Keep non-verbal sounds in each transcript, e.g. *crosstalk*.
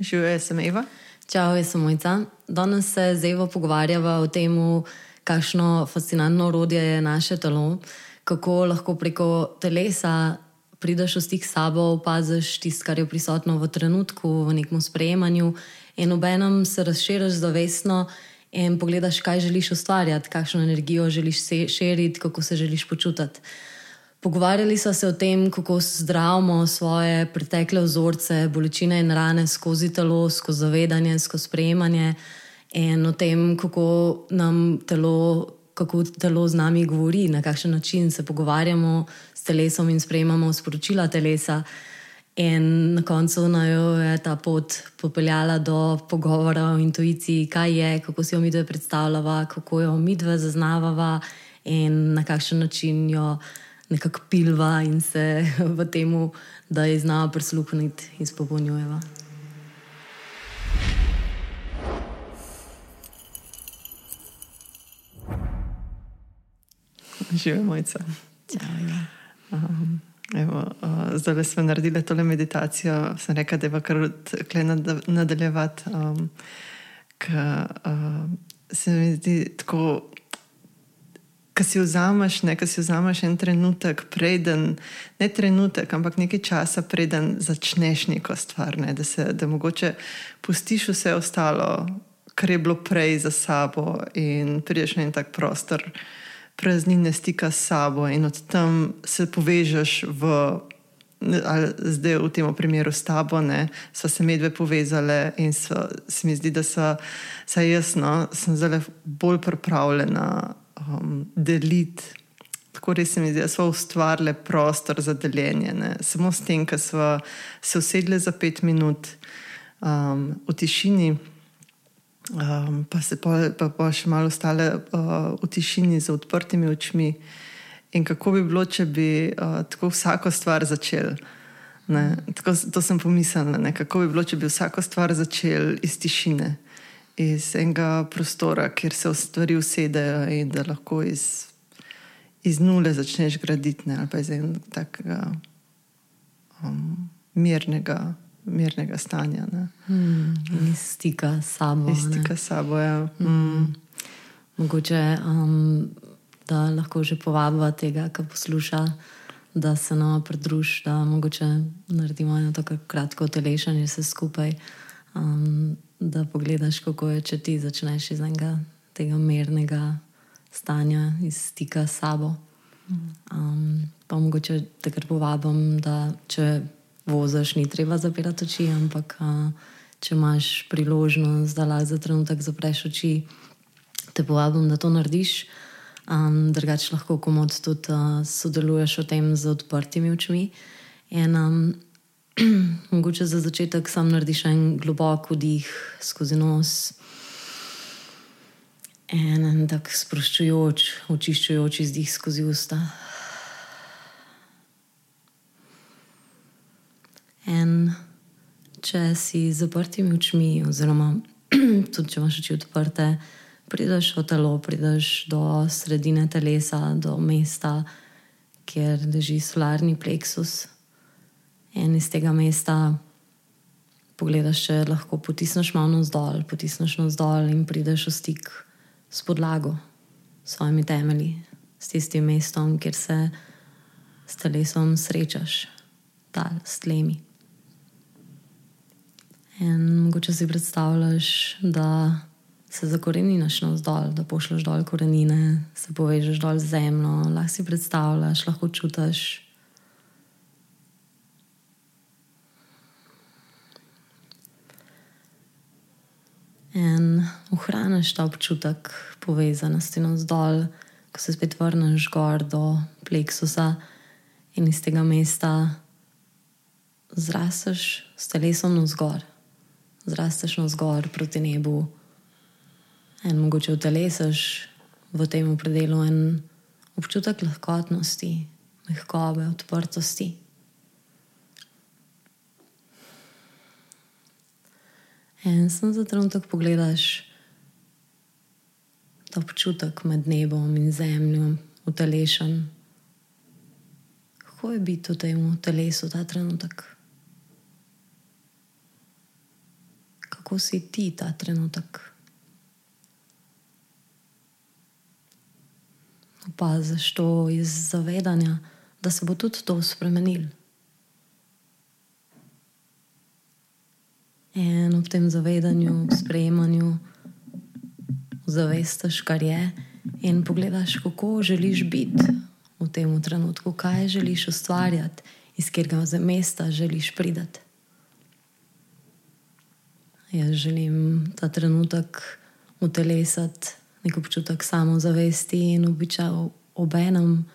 Živijo, jaz sem Eva. Čau, jaz sem Mojca. Danes se z Evo pogovarjava o tem, kakšno fascinantno orodje je naše telo, kako lahko preko telesa prideš v stik s sabo, opaziš tisto, kar je prisotno v trenutku, v nekem sprejemanju, in obenem se razširiš zavestno in pogledaš, kaj želiš ustvarjati, kakšno energijo želiš širiti, kako se želiš počutiti. Pogovarjali so se o tem, kako zdravimo svoje pretekle vzorce, bolečine in rane skozi telo, skozi zavedanje, skozi sprejemanje, in o tem, kako nam telo, kako telo z nami govori, na kakšen način se pogovarjamo s telesom in sprejemamo sporočila telesa. In na koncu jo je ta pot popeljala do pogovora o intuiciji, kaj je, kako si jo mi dve predstavljava, kako jo mi dve zaznavava in na kakšen način jo nekako pilva in se *laughs* v tem, da je znala prisluhniti, izpopolnjujeva. Živijo mojca. Um, evo, uh, zdaj smo naredili tole meditacijo, sem rekel, da je kar tukaj nadaljevati. Um, Ker uh, se mi zdi tako Kaj si vzameš, ne, si vzameš en trenutek, preden, ne trenutek, ampak nekaj časa, preden začneš neko stvar, ne, da se da mogoče pustiš vse ostalo, kar je bilo prej za sabo in prideš na en tak prostor, praznine stika s sabo in od tam se povežeš v. Ali zdaj v tem primeru s tabo, da so se medve povezale in so, se mi zdi, da so, saj jaz, no, sem zelo bolj pripravljena um, deliti. Tako res se mi zdi, da smo ustvarili prostor za deljenje. Ne? Samo s tem, da smo se usedli za pet minut um, v tišini, um, pa se pa, pa, pa še malo ostale uh, v tišini z odprtimi očmi. In kako bi bilo, če bi uh, tako vsako stvar začel. Tako, to sem pomislil, kako bi bilo, če bi vsako stvar začel iz tišine iz enega prostora, kjer se stvari usedejo in da lahko iz, iz nule začneš graditi, ne, ali pa iz enega takega um, mirnega, mirnega stanja. Hmm, iz stika s sabo. Iz stika s sabo, ja. Hmm. Hmm. Mogoče, um, da lahko že povabimo tega, ki posluša. Da se nam pridruži, da mogoče naredimo eno tako kratko telešanje, vse skupaj, um, da pogledaš, kako je, če ti začneš iz enega tega mirnega stanja, iz stika s sabo. Um, pa mogoče te kar povabim, da če voziš, ni treba zapirati oči, ampak uh, če imaš priložnost, da lahko za trenutek zapreš oči, te povabim, da to narediš. Um, drugače lahko komod tudi uh, sodeluješ v tem z odprtimi očmi. In, um, *clears throat* Mogoče za začetek sam narediš en globok vdih skozi nos. En, en tak sproščujoč, očiščujoč izdih skozi usta. En, če si z zaprtimi očmi, oziroma *clears throat* tudi če imaš oči odprte, prideš v telo, prideš do sredine telesa, do mesta, kjer leži solarni pleksus. In iz tega mesta pogledaš, če lahko potisneš malo navzdol, potisneš navzdol in prideš v stik s podlago, s svojimi temelji, s tistim mestom, kjer se s telesom srečaš, tal, s tlemi. In mogoče si predstavljaš, da se zakoreninaš navzdol, da pošleš dol korenine, se povežeš dol z zemljo, lahko si predstavljaš, lahko čutiš. In ohraniš ta občutek povezanosti navzdol, ko se spet vrneš gor do pleksusa in iz tega mesta zrasteš s telesom navzgor, zrasteš navzgor proti nebu in mogoče vtelesiš v tem predelu en občutek lahkotnosti, mehkobe, odprtosti. In sem za trenutek pogledaš ta občutek med nebom in zemljo, utelešen. Kako je biti v tem telesu ta trenutek? kako si ti ta trenutek. Opaziš to iz zavedanja, da se bo tudi to spremenilo. In v tem zavedanju, sprejemanju, zavestiš, kar je, in pogledaš, kako želiš biti v tem trenutku, kaj želiš ustvarjati, iz katerega mesta želiš priti. Jaz želim ta trenutek utelesati nek občutek samozavesti in običaj obenem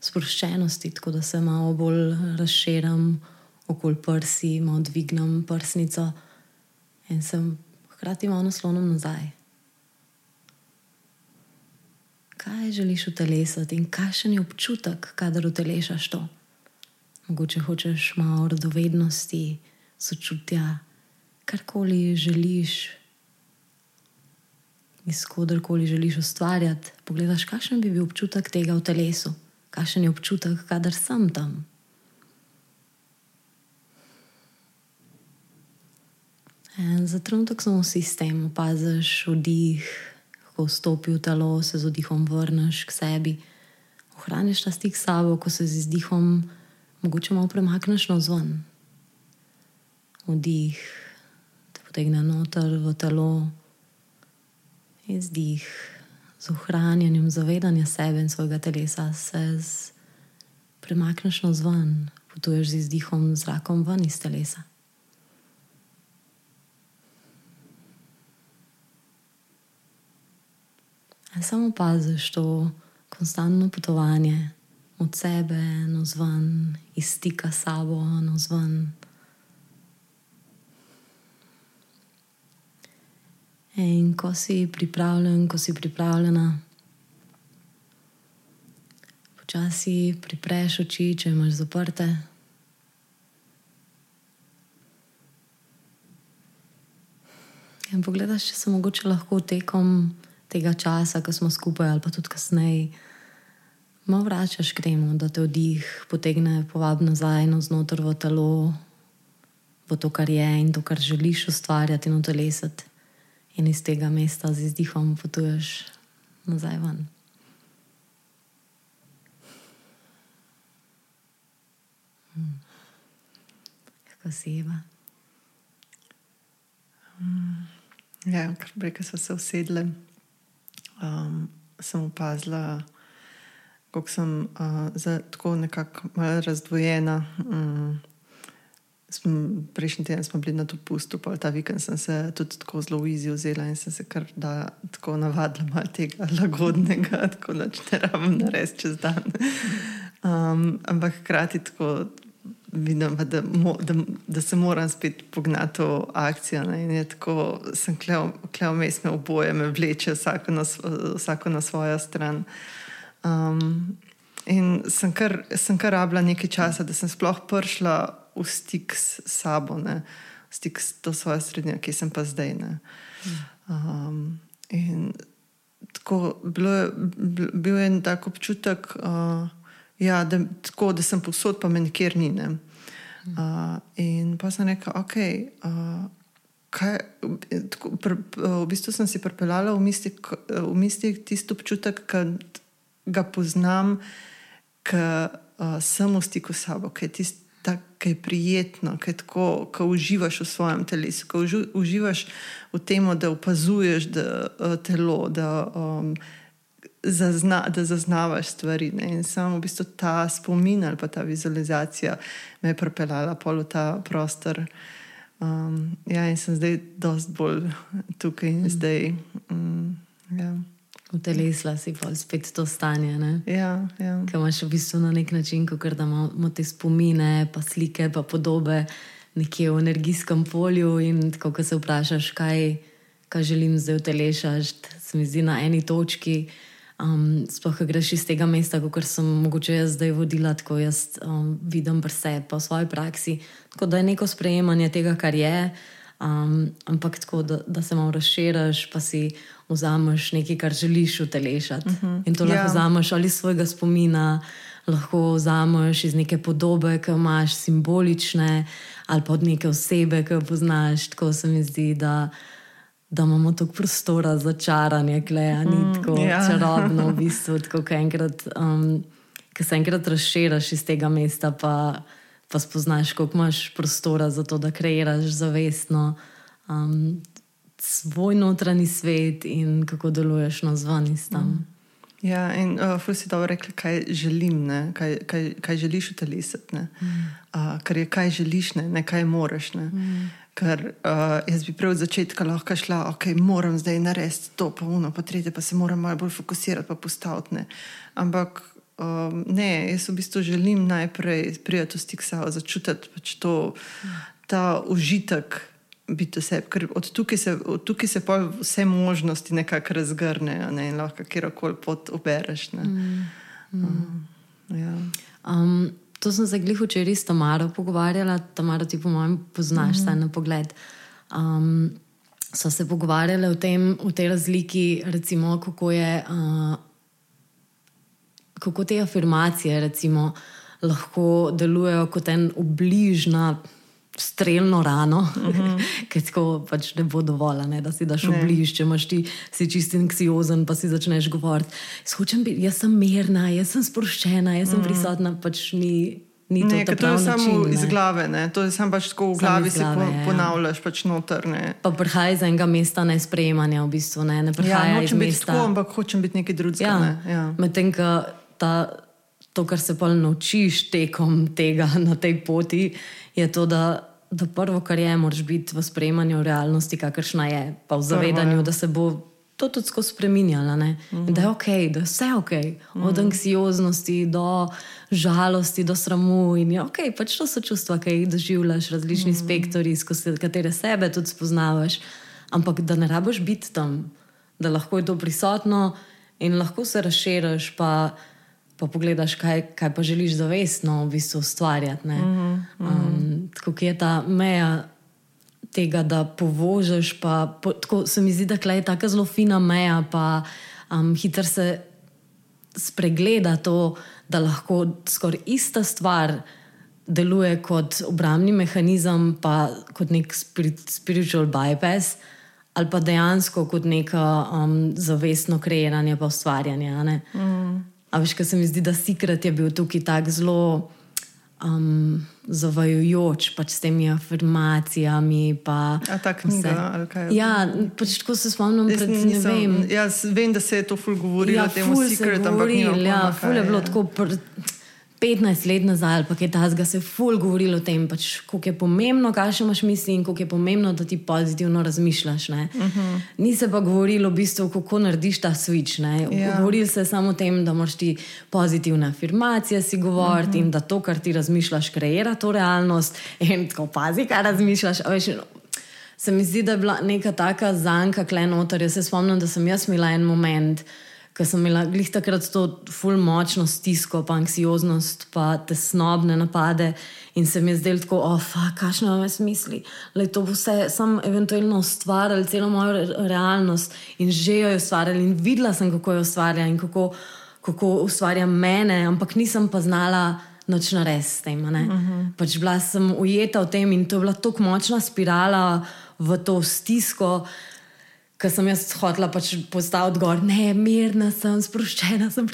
sproščenosti, tako da se malo bolj razširim okoli prsi, malo dvignem prsnico in sem hkrati malo naslonom nazaj. Kaj želiš utelesati in kakšen je občutek, kadar utelešaš to? Mogoče hočeš malo radovednosti, sočutja karkoli želiš, iz koderkoli želiš ustvarjati, pogledaš, kakšen bi bil občutek tega v telesu, kakšen je občutek, kadar sem tam. Za trenutek samo v sistem, opaziš vdih, ko vstopi v telo, se z vdihom vrneš k sebi, ohraniš ta stik s sabo, ko se z izdihom mogoče malo premakneš na zvon. Vdih potegne noter v telo, izdih z ohranjanjem zavedanja sebe in svojega telesa, se premakneš na zven, potuješ z izdihom zrakom ven iz telesa. Samo paziš to konstantno potovanje od sebe, no zven, iz stika s sabo, no zven. In ko si pripravljen, ko si pripravljena, počasi pripreš oči, če imaš zaprte. In pogledaš, če se mogoče lahko tekom tega časa, ko smo skupaj, ali pa tudi kasneje, malo vračaš k temu, da te vdih potegne, povabi nazaj, no znotraj v telo, v to, kar je in to, kar želiš ustvarjati in utelesati in iz tega mesta z izdihom potuješ nazaj ven. Hmm. Kako si Eva? Hmm. Ja, kar prej, ko smo se usedli, um, sem opazila, kako sem uh, tako nekako razdvojena. Um, Prejšnji teden smo bili na dopustu, pa ta vikend sem se tudi tako zelo uizijo vzela in sem se kar da tako navadila malo tega lagodnega, tako da ne rabim narediti čez dan. Um, ampak hkrati tako vidim, da, da, da se moram spet pognati v akcijo. Ne? Tako, sem klev vmes, me oboje, me vleče vsako na, vsako na svojo stran. Um, in sem kar, sem kar rabila nekaj časa, da sem sploh prišla v stik s sabo, ne? v stik s to svojo srednjo, ki sem pa zdaj. Um, in tako bilo je, bil je en tak občutek, uh, ja, da, tako, da sem posod, pa me nikjer ni. Ne? Uh, in pa sem rekel, ok. Uh, Kaj, tako, pr, v bistvu sem si pripeljala v mislih misli tisto občutek, ki ga poznam, ki uh, sem v stiku s sabo, ki je tisti tako je prijetno, ki uživaš v svojem telesu, ki uživaš v tem, da opazuješ da, telo, da, um, zazna, da zaznavaš stvari. Ne? In samo v bistvu ta spomin ali pa ta vizualizacija me je pripeljala v ta prostor. Um, ja, in sem zdaj dosti bolj tukaj in mm. zdaj. Um, ja. Utelesla si pa spet to stanje. Ja, ja. Ker imaš v bistvu na nek način, kot da imamo te spomine, pa slike, pa podobe nekje v energijskem polju. In ko se vprašaš, kaj, kaj želim zdaj utelešati, se mi zdi na eni točki. Um, sploh, ki greš iz tega mesta, kot sem mogoče jaz zdaj vodila, tako jaz um, vidim prse, pa v svoji praksi. Tako da je neko sprejemanje tega, kar je. Um, ampak tako, da, da se malo razširiš, pa si vzameš nekaj, kar želiš utelešati. Uh mhm. -huh. In to lahko ja. vzameš ali iz svojega spomina, lahko vzameš iz neke podobe, ki imaš simbolične, ali pa od neke osebe, ki jo poznaš. Tako se mi zdi, da, da imamo toliko prostora za čaranje, kleja, ni mm, tako ja. čarobno, v *laughs* bistvu, tako enkrat, um, ki se enkrat razširiš iz tega mesta, pa, pa spoznaš, koliko imaš prostora za to, da kreiraš zavestno. Um, Svoj notranji svet in kako deluješ na zvoni tam. Mm. Ja, in uh, ful si dobro rekli, kaj želim, kaj, kaj, kaj želiš v telesu. Mm. Uh, kar je, kaj želiš, ne, ne kaj moraš. Ne. Mm. Ker uh, jaz bi prej od začetka lahko šla, ok, moram zdaj narediti to, pa uno, pa tretje, pa se moram malo bolj fokusirati, pa postaviti. Ampak um, ne, jaz v bistvu želim najprej prijeti v stik s sabo, začutiti pač to, ta užitek biti vse, ker od tukaj se, od tukaj se pa vse možnosti nekako razgrnejo ne, in lahko kjerkoli pot ubereš. Mm. Mm. Ja. um, to sem se glih včeraj s Tamaro pogovarjala, Tamaro ti po mojem poznaš, mm. na pogled. Um, so se pogovarjali o, tem, o tej razliki, recimo, kako, je, uh, kako te afirmacije recimo, lahko delujejo kot en obližna streljno rano, uh mhm. -huh. *laughs* ker tako pač ne bo dovolj, ne, da si daš v bližje, če imaš ti si čist anksiozen, pa si začneš govoriti. Biti, jaz sem mirna, jaz sem sproščena, jaz sem uh mhm. -huh. prisotna, pač ni. Ni to, ne, to je samo način, iz glave, ne? to je samo pač tako v glavi, si po, ja. ponavljaš, pač noter. Ne? Pa prihaja iz enega mesta ne sprejemanja, v bistvu ne, ne prihaja ja, iz mesta. Tako, ampak hočem biti nekaj drugega. Ja. Ne? Ja. Medtem, ko to, kar se pa naučiš tekom tega na tej poti, je to, da, da prvo, kar je, moraš biti v sprejemanju realnosti, kakršna je, pa v zavedanju, prvo, ja. da se bo to tudi skozi spremenjalo. Mm -hmm. Da je ok, da je vse ok, mm -hmm. od anksioznosti do žalosti, do sramu. In je ok, pač to so čustva, ki jih doživljaš, različni mm -hmm. spektri, skozi katere sebe tudi spoznavaš. Ampak da ne rabiš biti tam, da lahko je to prisotno in lahko se razširiš pa pogledaš, kaj, kaj pa želiš zavestno v bistvu ustvarjati. Mm -hmm. um, tako je ta meja tega, da povožeš. Pa, po, tako se mi zdi, da je tako zelo fina meja, pa um, hitro se spregleda to, da lahko skoraj ista stvar. Deluje kot obrambni mehanizem, pa kot nek spiritual bypass, ali pa dejansko kot neko um, zavestno kreiranje, pa ustvarjanje. Mm. A veš, kaj se mi zdi, da Secret je bil tukaj tako zelo um, zavajajoč, pač s temi afirmacijami. Pa A ta knjiga, ali kaj? Ja, pač tako se spomnim, da ne vem. Jaz vem, da se je to ful govorilo, ja, o tem Secret, ampak ni. Ja, ful je bilo tako. Pr 15 let nazaj, ali pa je ta zga se ful govorilo o tem, pač, koliko je pomembno, kaj še imaš misli in koliko je pomembno, da ti pozitivno razmišljaš. Uh mhm. -huh. Ni se pa govorilo, v bistvu, kako narediš ta switch. Ja. Govorili se samo o tem, da moraš ti pozitivne afirmacije si govoriti uh -huh. in da to, kar ti razmišljaš, kreira to realnost. In tako pazi, kaj razmišljaš. Veš, se mi zdi, da je bila neka taka zanka, klenotar. Jaz se spomnim, da sem jaz imela en moment ker sem imela glih takrat to ful močno stisko, pa anksioznost, pa tesnobne napade in se mi je zdelo tako, oh, kakšno je vas misli, je to vse sam eventualno ustvarjali, celo mojo realnost in že jo je ustvarjali in videla sem, kako jo ustvarja in kako, kako ustvarja mene, ampak nisem pa znala. Noč na res s tem. Uh mhm. -huh. pač bila sem ujeta v tem in to je bila tako močna spirala v to stisko, Ker sem jaz hodila pač postaviti odgovor, ne, mirna sem, sproščena sem,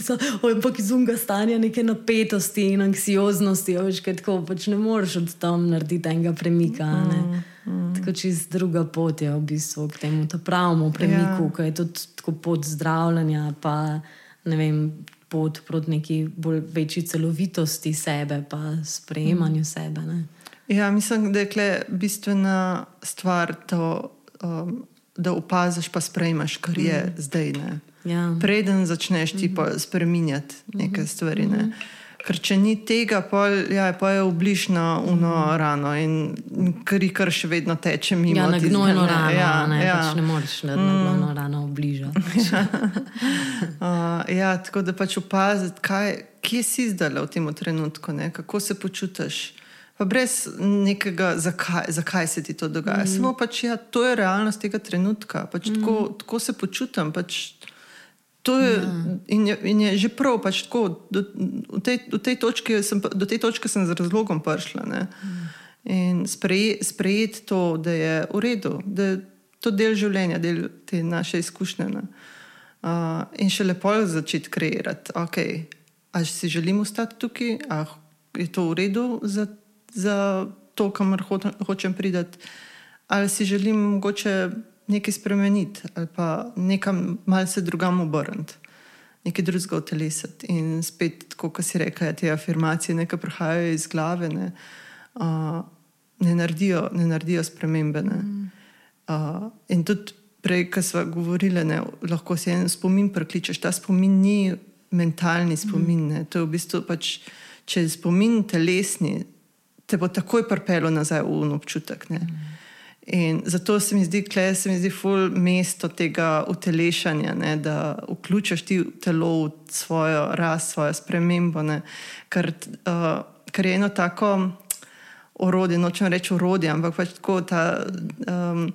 ampak iz unga stanja neke napetosti in anksioznosti, veš, kaj tako pač ne moreš od tam narediti enega premika. Mm, mm. Tako čez druga pot je v bistvu k temu pravemu premiku, ja. ki je tudi tako pot zdravljenja, pa ne vem, pot proti neki bolj večji celovitosti sebe, pa sprejemanju mm. sebe. Ne. Ja, mislim, da je bistvena stvar to. Um, da opaziš, pa sprejmeš, kar je mm. zdaj. Ja. Preden začneš ti pa mhm. spremenjati neke stvari. Ne? Mm. Ker če ni tega, pa, ja, pa je obližna uno mm. rano in kar, kar še vedno teče mimo. Ja, na gnojno rano, ja, ne, ja. Pač ne moreš na mm. gnojno rano obližati. *laughs* *laughs* uh, ja, tako da pač opaziti, kje si zdaj v tem trenutku, ne? kako se počutiš pa brez nekega, zakaj, zakaj se ti to dogaja. Mm. Samo pač, ja, to je realnost tega trenutka. Pač mm. tako, tako se počutim. Pač, To je, ja. in, je, in je že prav, pač tako, do, v tej, v tej sem, do te točke sem z razlogom prišla. Mm. In sprejeti sprejet to, da je v redu, da je to del življenja, del te naše izkušnje. Uh, in še lepo začeti kreirati. Okay, ali si želim ostati tukaj, ali je to v redu za, za to, kamor ho, hočem priti, ali si želim mogoče nekaj spremeniti ali pa nekam malce drugam obrniti, nekaj drugega utelesiti. In spet, kot si rekel, te afirmacije nekaj prihajajo iz glave, ne, uh, ne, naredijo, ne naredijo spremembe. Ne. Uh, in tudi prej, ko smo govorili, ne, lahko si en spomin prekličeš. Ta spomin ni mentalni spomin. Ne. To je v bistvu pač, če je spomin telesni, te bo takoj prpelo nazaj v un občutek. Ne. In zato se mi zdi, da se mi zdi ful mesto tega utelešanja, ne, da vključiš ti telo v svojo rast, svojo spremembo. Ker, uh, ker je eno tako orodje, nočem reči orodje, ampak pač tako ta, um,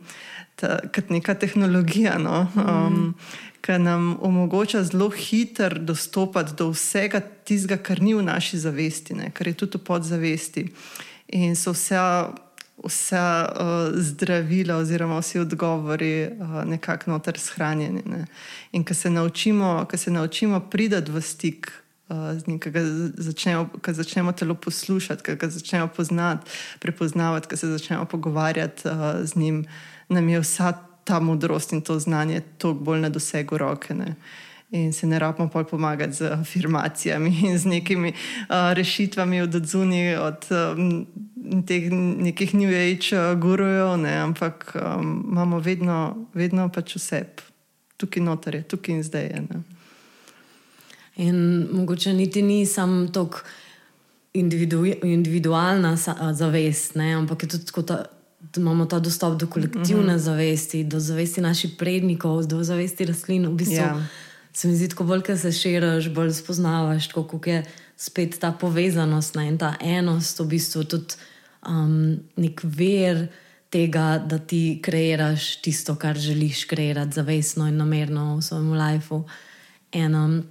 ta, kot neka tehnologija. No, um, mm. Ki nam omogoča zelo hitro dostopati do vsega tistega, kar ni v naši zavesti, ne, kar je tudi v podzavesti. In so vse vsa uh, zdravila, oziroma vsi odgovori, uh, nekako noter shranjeni. Ne. In ko se naučimo, naučimo priti v stik uh, z njim, ko začnemo, začnemo telo poslušati, ko ga začnemo poznati, prepoznavati, ko se začnemo pogovarjati uh, z njim, nam je vsa ta modrost in to znanje toliko bolj na dosegu roke. Ne. In se ne rabimo pa pomagati z afirmacijami *laughs* in z nekimi uh, rešitvami od odzuni, od um, teh nekih New Age gurujev, ne, ampak um, imamo vedno, vedno pač vse, tukaj noter je, tukaj in zdaj je. Ne. In mogoče niti ni samo tako individu, individualna zavest, ne, ampak je tudi. Ta, imamo ta dostop do kolektivne mm -hmm. zavesti, do zavesti naših prednikov, do zavesti rastlin. V bistvu, yeah. Ja se mi zdi, ko bolj se širiš, bolj spoznavaš, kako je spet ta povezanost ne, in ta enost, v bistvu tudi um, nek ver tega, da ti kreiraš tisto, kar želiš kreirati, zavestno in namerno v svojem lifeu. In um,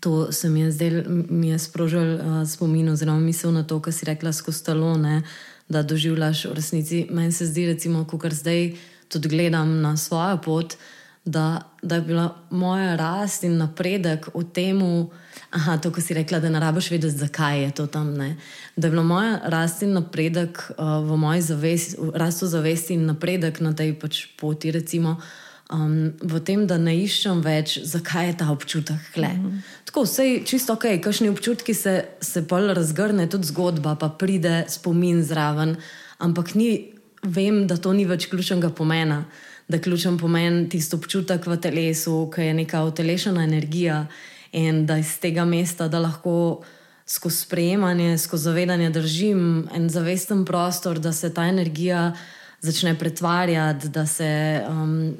to se mi je zdaj, mi je sprožil uh, spomin, oziroma misel na to, kar si rekla skozi talone, da doživljaš v resnici. Meni se zdi, recimo, ko kar zdaj tudi gledam na svojo pot da, da je bila moja rast in napredek v tem, da si rekla, da ne rabiš vedeti, zakaj je to tam. Ne? Da je bila moja rast in napredek uh, v moji zavesti, rastu zavesti in napredek na tej pač poti, recimo. Um, v tem, da ne iščem več, zakaj je ta občutek kle. Mm -hmm. Tako, vse je čisto ok, kakšni občutki se, se pol razgrne, tudi zgodba, pa pride spomin zraven, ampak ni, vem, da to ni več ključnega pomena da ključen pomen tisto občutek v telesu, ki je neka utelešena energija in da iz tega mesta, lahko skozi sprejemanje, skozi zavedanje držim en zavesten prostor, da se ta energija začne pretvarjati, da se um,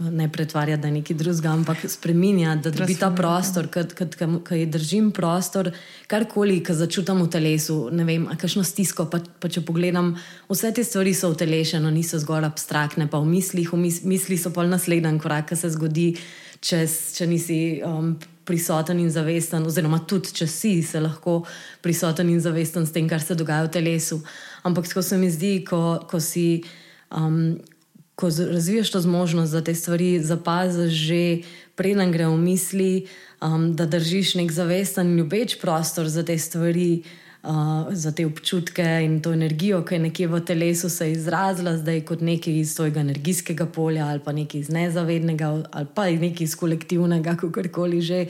ne pretvarja, da je nekaj drugega, ampak spremenja, da dobi ta prostor, ki je držim prostor, karkoli, ki začutim v telesu. Ne vem, kakšno stisko. Pa, pa če pogledam, vse te stvari so utelešene, niso zgolj abstraktne, pa v mislih, v misli so pa naslednji korak, ki se zgodi, če, če nisi. Um, Prisoten in zavesten, oziroma tudi, če si, se lahko prisoten in zavesten s tem, kar se dogaja v telesu. Ampak tako se mi zdi, ko, ko si um, ko razviješ to zmožnost, da te stvari zapaziš, že preden gre v misli, um, da držiš nek zavesten ljubeč prostor za te stvari, uh, za te občutke in to energijo, ki je nekje v telesu se izrazila, zdaj kot nekaj iz svojega energijskega polja ali pa nekaj iz nezavednega ali pa nekaj iz kolektivnega, kako koli že.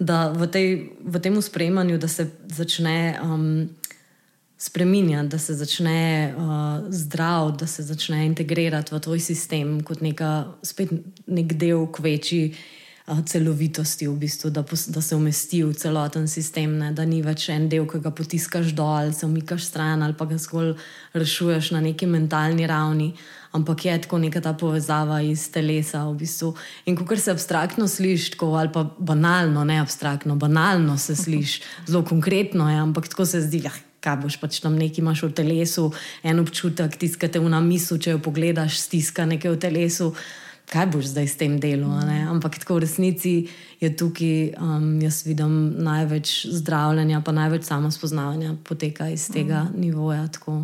Da v, tej, v tem sprejemanju, da se začne um, spremenjati, da se začne uh, zdrav, da se začne integrirati v tvoj sistem kot neka, nek del kveči uh, celovitosti, v bistvu, da, da se umesti v celoten sistem, ne? da ni več en del, ki ga potiskaš dol, se umikaš stran ali pa ga zgolj rešuješ na neki mentalni ravni. Ampak je tako neka ta povezava iz telesa. V bistvu. In ko se abstraktno slišiš, ali pa banalno, ne abstraktno, banalno se slišiš, zelo konkretno je, ampak tako se zdi, da kaj boš pač tam nekaj imaš v telesu, en občutek, tiskate v namislu, če jo pogledaš, stiska nekaj v telesu. kaj boš zdaj s tem delom. Ampak tako v resnici je tukaj, um, jaz vidim, največ zdravljenja, pa največ samospoznavanja poteka iz tega mm. nivoja, tako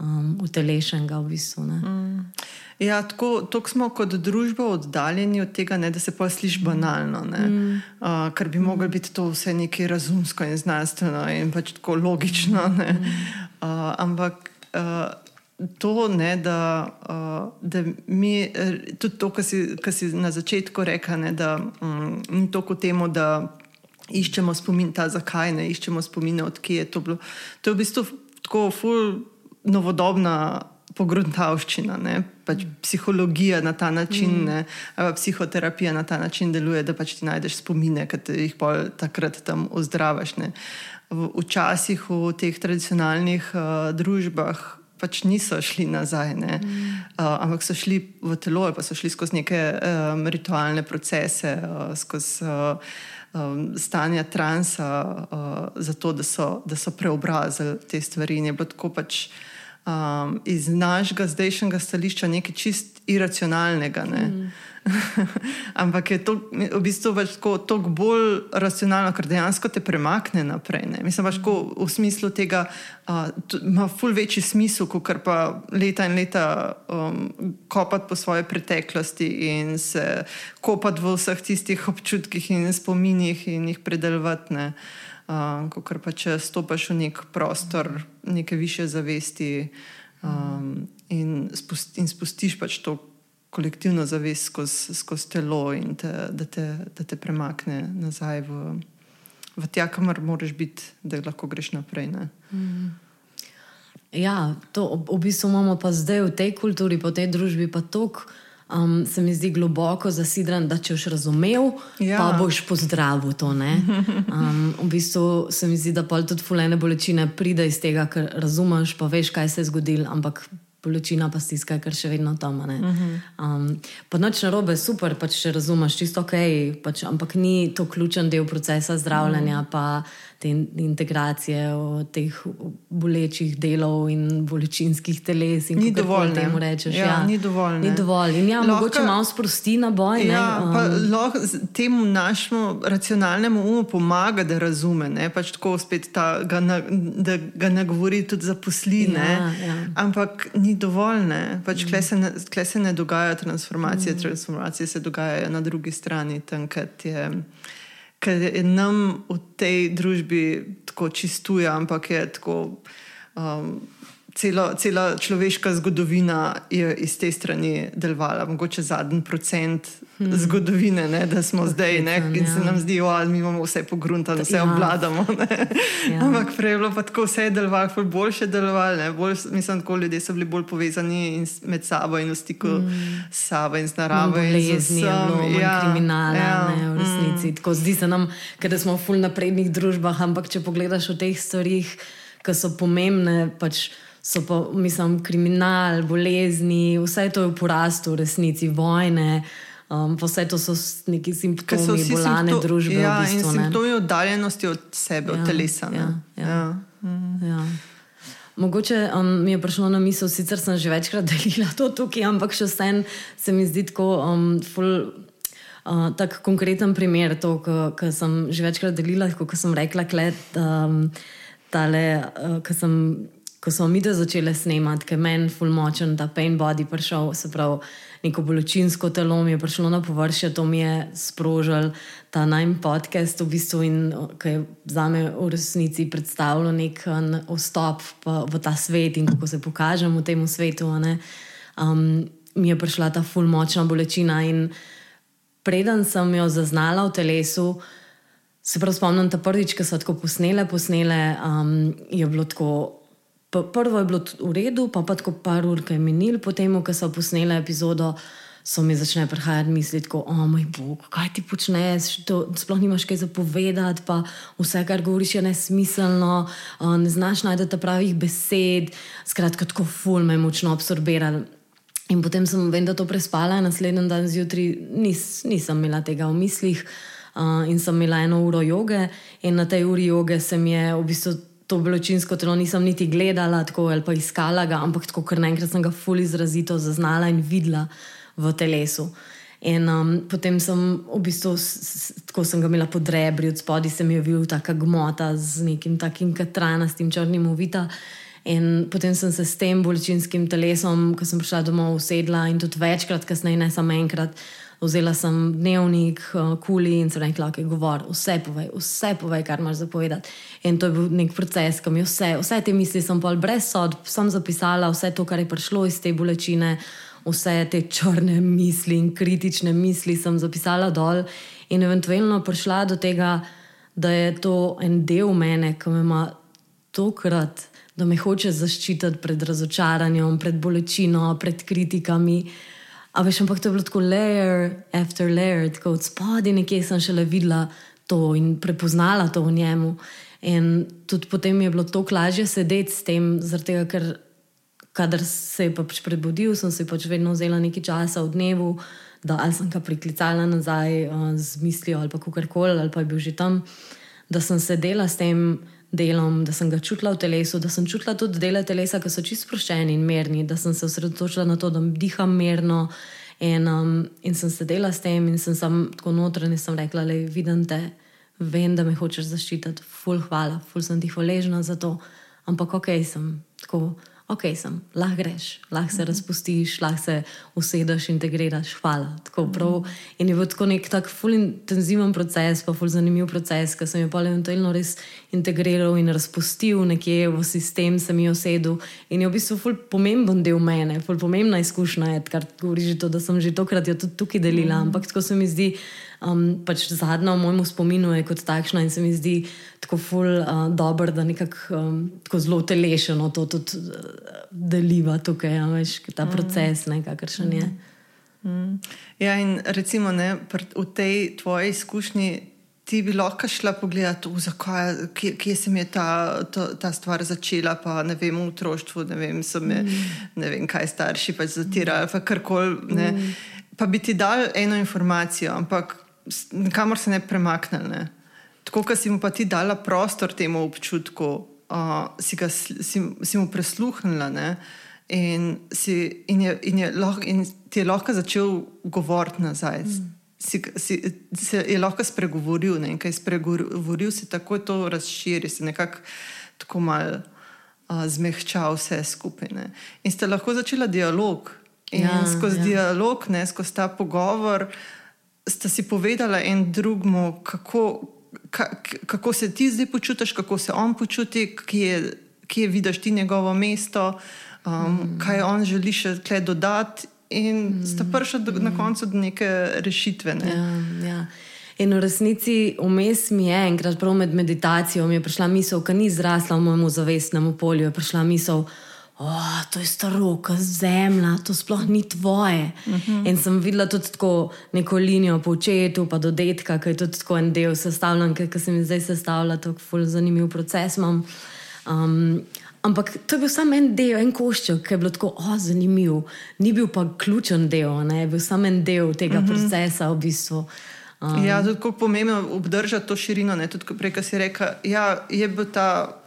um, utelešenega v bistvu. Mm. Ja, tako, tako smo kot družba oddaljeni od tega, ne, da se pa sliši banalno. Mm. Uh, ker bi mm. moglo biti to vse nekaj razumsko in znanstveno in pač tako logično. Mm. Uh, ampak uh, to, ne, da, uh, da mi, eh, tudi to, kar si, si na začetku rekel, da um, ni toliko temu, da iščemo spomin, ta zakaj ne iščemo spomine, odkje je to bilo. To je v bistvu tako ful novodobna. Pogruntavščina, pač psihologija na ta način, mm. ne, psihoterapija na ta način deluje, da pač ti najdeš spomine, ki jih takrat tam ozdravaš. Včasih v, teh tradicionalnih uh, družbah pač niso šli nazaj, mm. uh, ampak so šli v telo, pa so šli skozi neke um, ritualne procese, uh, skozi uh, um, stanja transa, uh, zato da so, da so preobrazili te stvari. In je bilo tako pač um, iz našega zdajšnjega stališča nekaj čist iracionalnega. Ne? Mm. *laughs* Ampak je to v bistvu tako bolj racionalno, ker dejansko te premakne naprej. Ne? Mislim, pač v smislu tega uh, ima ful večji smisel, kot pa leta in leta um, kopati po svoji preteklosti in se kopati v vseh tistih občutkih in spominih in jih predelovati. Ne? Uh, Ker pa če stopiš v nek prostor, neke više zavesti um, in, spusti, in spustiš pač to kolektivno zavest skozi skoz telo in te, da, te, da te premakne nazaj v, v tja, kamor moraš biti, da lahko greš naprej. Mm. Ja, to v bistvu imamo pa zdaj v tej kulturi, po tej družbi, pa tok. Um, se mi zdi globoko zasidran, da če boš razumel, ja. pa boš pozdravil to. Um, v bistvu se mi zdi, da pa tudi fulene bolečine pride iz tega, ker razumeš, pa veš, kaj se je zgodilo, ampak bolečina pa stiska, ker še vedno tam. Uh -huh. um, pa noč na robe, super, pač če razumeš, čisto ok, pač, ampak ni to ključen del procesa zdravljenja. Uh. -huh te integracije teh bolečih delov in bolečinskih teles. In ni dovolj, da temu rečeš. Ja, ja, ni dovolj. Ni dovolj. In ja, lahko, mogoče malo sprosti na boj. Ja, um, lahko temu našemu racionalnemu umu pomaga, da razume. Pač tako spet ta, ga na, da ga nagovori tudi zaposline. Ja, ja. Ampak ni dovolj. Pač mm. Klej se, se ne dogaja transformacije, mm. transformacije se dogajajo na drugi strani. Tam, ker je nam v tej družbi tako čistuje, ampak je tako. Um, celo, cela človeška zgodovina je iz te strani delovala, mogoče zadnji procent hmm. zgodovine, ne, da smo zdaj ne, in se ja. nam zdi, da imamo vse pogruntano, vse ja. obvladamo. Ja. Ampak prej je bilo pa tako vse delovalo, boljše delovalo. Bolj, mislim, da ljudje so bili bolj povezani med sabo in v stiku hmm. s sabo in z naravo. Jezni, ja, kriminala, ja. ne, v resnici. Hmm. Tako zdi se nam, da smo v full naprednih družbah, ampak če pogledaš v teh stvarih, ki so pomembne, pač so pa, mislim, kriminal, bolezni, vse to je v porastu, v resnici vojne. Um, vse to so neki simptomi bolane simpto družbe. Ja, v bistvu, in simptomi oddaljenosti od sebe, ja, od telesa. Ja, ja. Ja. Mm. Ja. Mogoče um, mi je prišlo na misel, sicer sem že večkrat *laughs* delila to tukaj, ampak še vsem se mi zdi tako. Um, ful, Uh, tak konkreten primer, to, kar sem že večkrat delila, kot sem rekla, da um, uh, sem ko smo mi to začeli snemati, ker meni je fulmočen ta pain body prišel, se pravi, neko bolečinsko telo mi je prišlo na površje, to mi je sprožil ta najmen podcast, v bistvu, in ki je za me v resnici predstavljal nek vstop v ta svet in kako se pokažem v tem svetu. Um, mi je prišla ta fulmočna bolečina in preden sem jo zaznala v telesu. Se prav spomnim, da prvič, ko so tako posnele, posnele, um, je bilo tako prvo je bilo v redu, pa pa tako par ur, ki je minil, potem, ko so posneli epizodo, so mi začne prihajati misli, oh, je moj bog, kaj ti počneš, to sploh nimaš kaj zapovedati, pa vse, kar govoriš, je nesmiselno, ne znaš najti pravih besed, skratka, tako ful me močno absorbirati. In potem sem vem, da to prespala, naslednji dan zjutraj nis, nisem imela tega v mislih. Uh, in sem imela eno uro joge, in na tej uri joge se mi je v bistvu to bolečinsko telo nisem niti gledala tako, ali pa iskala ga, ampak tako, ker naenkrat sem ga fully izrazito zaznala in videla v telesu. In um, potem sem v bistvu, tako sem ga imela pod rebri, od spodaj se mi je videl ta gmota z nekim takim katranastim črnim uvita. In potem sem se s tem bolečinskim telesom, ko sem prišla domov, usedla in tudi večkrat, kasneje, ne samo enkrat, vzela sem dnevnik, uh, kuli in se rekla, ok, govor, vse povej, vse povej, kar imaš zapovedati. In to je bil nek proces, ki mi vse, vse te misli sem pa brez sodb, sem zapisala vse to, kar je prišlo iz te bolečine vse te črne misli in kritične misli sem zapisala dol, in eventualno prišla do tega, da je to en del mene, ki me ima tokrat, da me hoče zaščititi pred razočaranjem, pred bolečino, pred kritikami. A veš, ampak to je bilo tako layer after layer, tako od spodaj nekje sem šele videla to in prepoznala to v njemu. In tudi potem je bilo tako lažje sedeti s tem, tega, ker kadar se je pač prebudil, sem se pač vedno vzela nekaj časa v dnevu, da ali sem ga priklicala nazaj uh, z mislijo ali kako koli, ali pa je bil že tam, da sem sedela s tem delom, da sem ga čutila v telesu, da sem čutila tudi dele telesa, ki so čisto sproščeni in mirni, da sem se osredotočila na to, da diham mirno. In, um, in sem sedela s tem in sem sam tako notranje rekla, da vidim te, vem, da me hočeš zaščititi, ful, hvala, ful sem ti hvaležna za to, ampak ok, sem tako ok, sem, lahko greš, lahko se razpustiš, lahko se usedeš, integriraš, hvala. In je bil tako nek tak ful intenziven proces, pa ful zanimiv proces, ki sem jo pa eventualno res integriral in razpustil nekje v sistem, sem jo sedel. In je v bistvu ful pomemben del mene, ful pomembna izkušnja je, kar govori že to, da sem že tokrat jo tudi tukaj delila, ampak tako se mi zdi um, pač zadnja v mojem spominu je kot takšna in se mi zdi tako ful uh, dobro, da nekako um, zelo telešeno to tudi uh, deliva tukaj, ja, veš, ta mm. proces, mm. kakršen je. Mm. Ja, in recimo ne, v tej tvoji izkušnji. Ti bi lahko šla pogledati, zakaj, kje, kje se je ta, ta, ta stvar začela, pa ne vem, v otroštvu, ne vem, me, mm. ne vem kaj starši pač zatirali, pa karkoli. Mm. Pa bi ti dal eno informacijo, ampak kamor se ne premaknili. Tako, da si mu pa ti dala prostor temu občutku, uh, si, ga, si, si mu prisluhnila ne? in, si, in, je, in, je lahko, in ti je lahko začel govoriti nazaj. Mm. Si, si, si je lahko spregovoril ne? in kaj spregovoril, si tako to razširil, si nekako tako mal uh, zmehčal vse skupaj. Ne? In ste lahko začela dialog. In ja, skozi ja. dialog, ne, skozi ta pogovor, uh, sta si povedala en drugmu, kako, ka, kako se ti zdaj počutiš, kako se on počuti, kje, kje vidiš ti njegovo mesto, um, mm. kaj on želi še tle dodati. In mm. sta prišla do, na koncu do neke rešitve. Ne? Ja, ja. In v resnici, vmes mi je enkrat, prav med meditacijo, mi je prišla misel, ki ni zrasla v mojem zavestnem polju, je prišla misel oh, to je staro, kot zemlja, to sploh ni tvoje. Uh mhm. -huh. In sem videla tudi tako neko linijo po očetu, pa do detka, ki je tudi tako en del sestavljen, ki se mi zdaj sestavlja, tako zelo zanimiv proces. Um, ampak to je bil samo en del, en košček, ki je bil tako oh, zanimiv, ni bil pa ključen del, ne? je bil samo en del tega uh mhm. -huh. procesa v bistvu. Um, ja, tudi kako pomembno obdržati to širino. Ne? Tudi prej, si rekel, da ja, je bil ta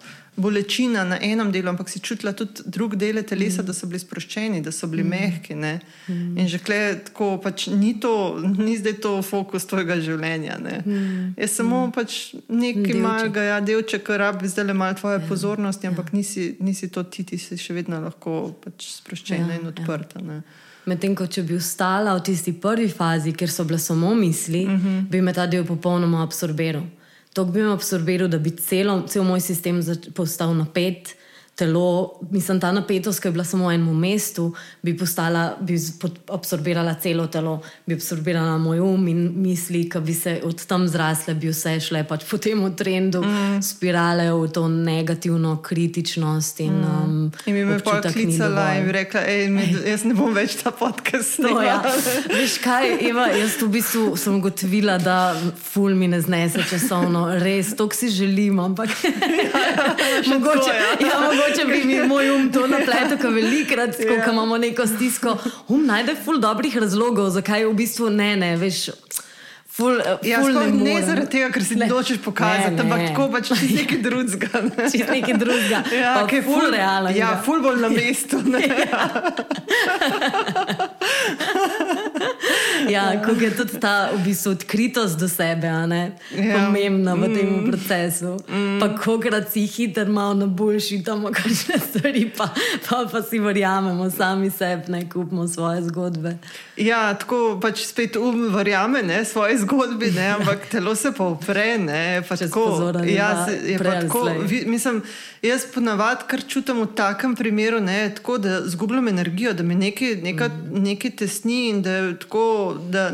bolečina na enem delu, ampak si čutila tudi druge dele telesa, mm. da so bili sproščeni, da so bili mm. mehki. Mm. In že klej, tako pač ni to, ni zdaj to fokus tvojega življenja. Mm. Je samo mm. pač nekaj malega, ja, delček, ki rabi zdaj le malo tvoje ja. pozornosti, ampak ja. nisi, nisi to ti, ti si še vedno lahko pač sproščena ja, in ja. odprta. Ja. Medtem ko če bi ostala v tisti prvi fazi, ker so bile samo misli, mm -hmm. bi me ta del popolnoma absorbiral. To bi me absorbiral, da bi celo, cel moj sistem postal napet, telo, mislim, ta napetost, ki je bila samo v enem mestu, bi, postala, bi absorbirala celo telo, bi absorbirala moj um in misli, ki bi se od tam zrasle, bi vse šle pač po tem trendu, mm. spirale v to negativno kritičnost. In, mm. um, in bi me pa klicala in bi rekla, jaz ne bom več ta podcast. No, ja. *laughs* Veš kaj, Eva, jaz v bistvu sem ugotovila, da ful mi ne znese časovno, res, to si želim, ampak *laughs* ja, ja, mogoče. Ja. Ja, mogoče mogoče bi mi moj um to napletel, ko velikrat, ko yeah. Ja. imamo neko stisko. Um najde ful dobrih razlogov, zakaj v bistvu ne, ne, veš. Ful, uh, ja, ful ne, ne zaradi tega, ker si ne hočeš pokazati, ampak tako pač čez nekaj drugega. Ne. *laughs* Čez nekaj drugega. *laughs* Ja, ki je ful realno. Ja, ful bolj na mestu. *laughs* ja, kako je tudi ta v bistvu odkritost do sebe, ja. pomembna v tem mm. procesu. Mm. Pa kokrat si hiter, malo na boljši, tam kakšne stvari, pa, pa, pa si verjamemo sami sebi, ne kupimo svoje zgodbe. Ja, tako pač spet um verjame ne, svoje zgodbe, ne, ampak telo se pa upre. Ne, pa tako, ja, se, je pa tako, vi, mislim, jaz ponavadi kar čutim v takem primeru, ne, tako, da zgubljam energijo, da mi nekaj, neka, mm. nekaj tesni in da, tako, da,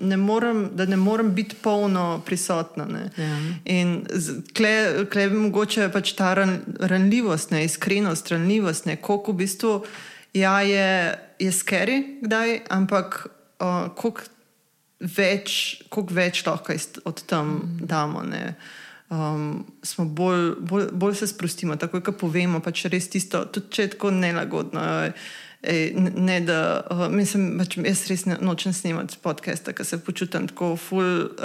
ne morem, da ne morem biti polno prisotna. Ja. In klej bi mogoče pač ta ran, ranljivost, ne, iskrenost, ranljivost, koliko v bistvu ja, je, je skeri, kdaj, ampak uh, koliko več, več lahko od tam mm. damo. Ne um, smo bolj, bolj, bolj se sprostimo, tako da povemo, pač res tisto, tudi če je tako nelagodno. Ej, ne, da, uh, mislim, pač jaz res ne, nočem snemati podcasta, ker se počutim tako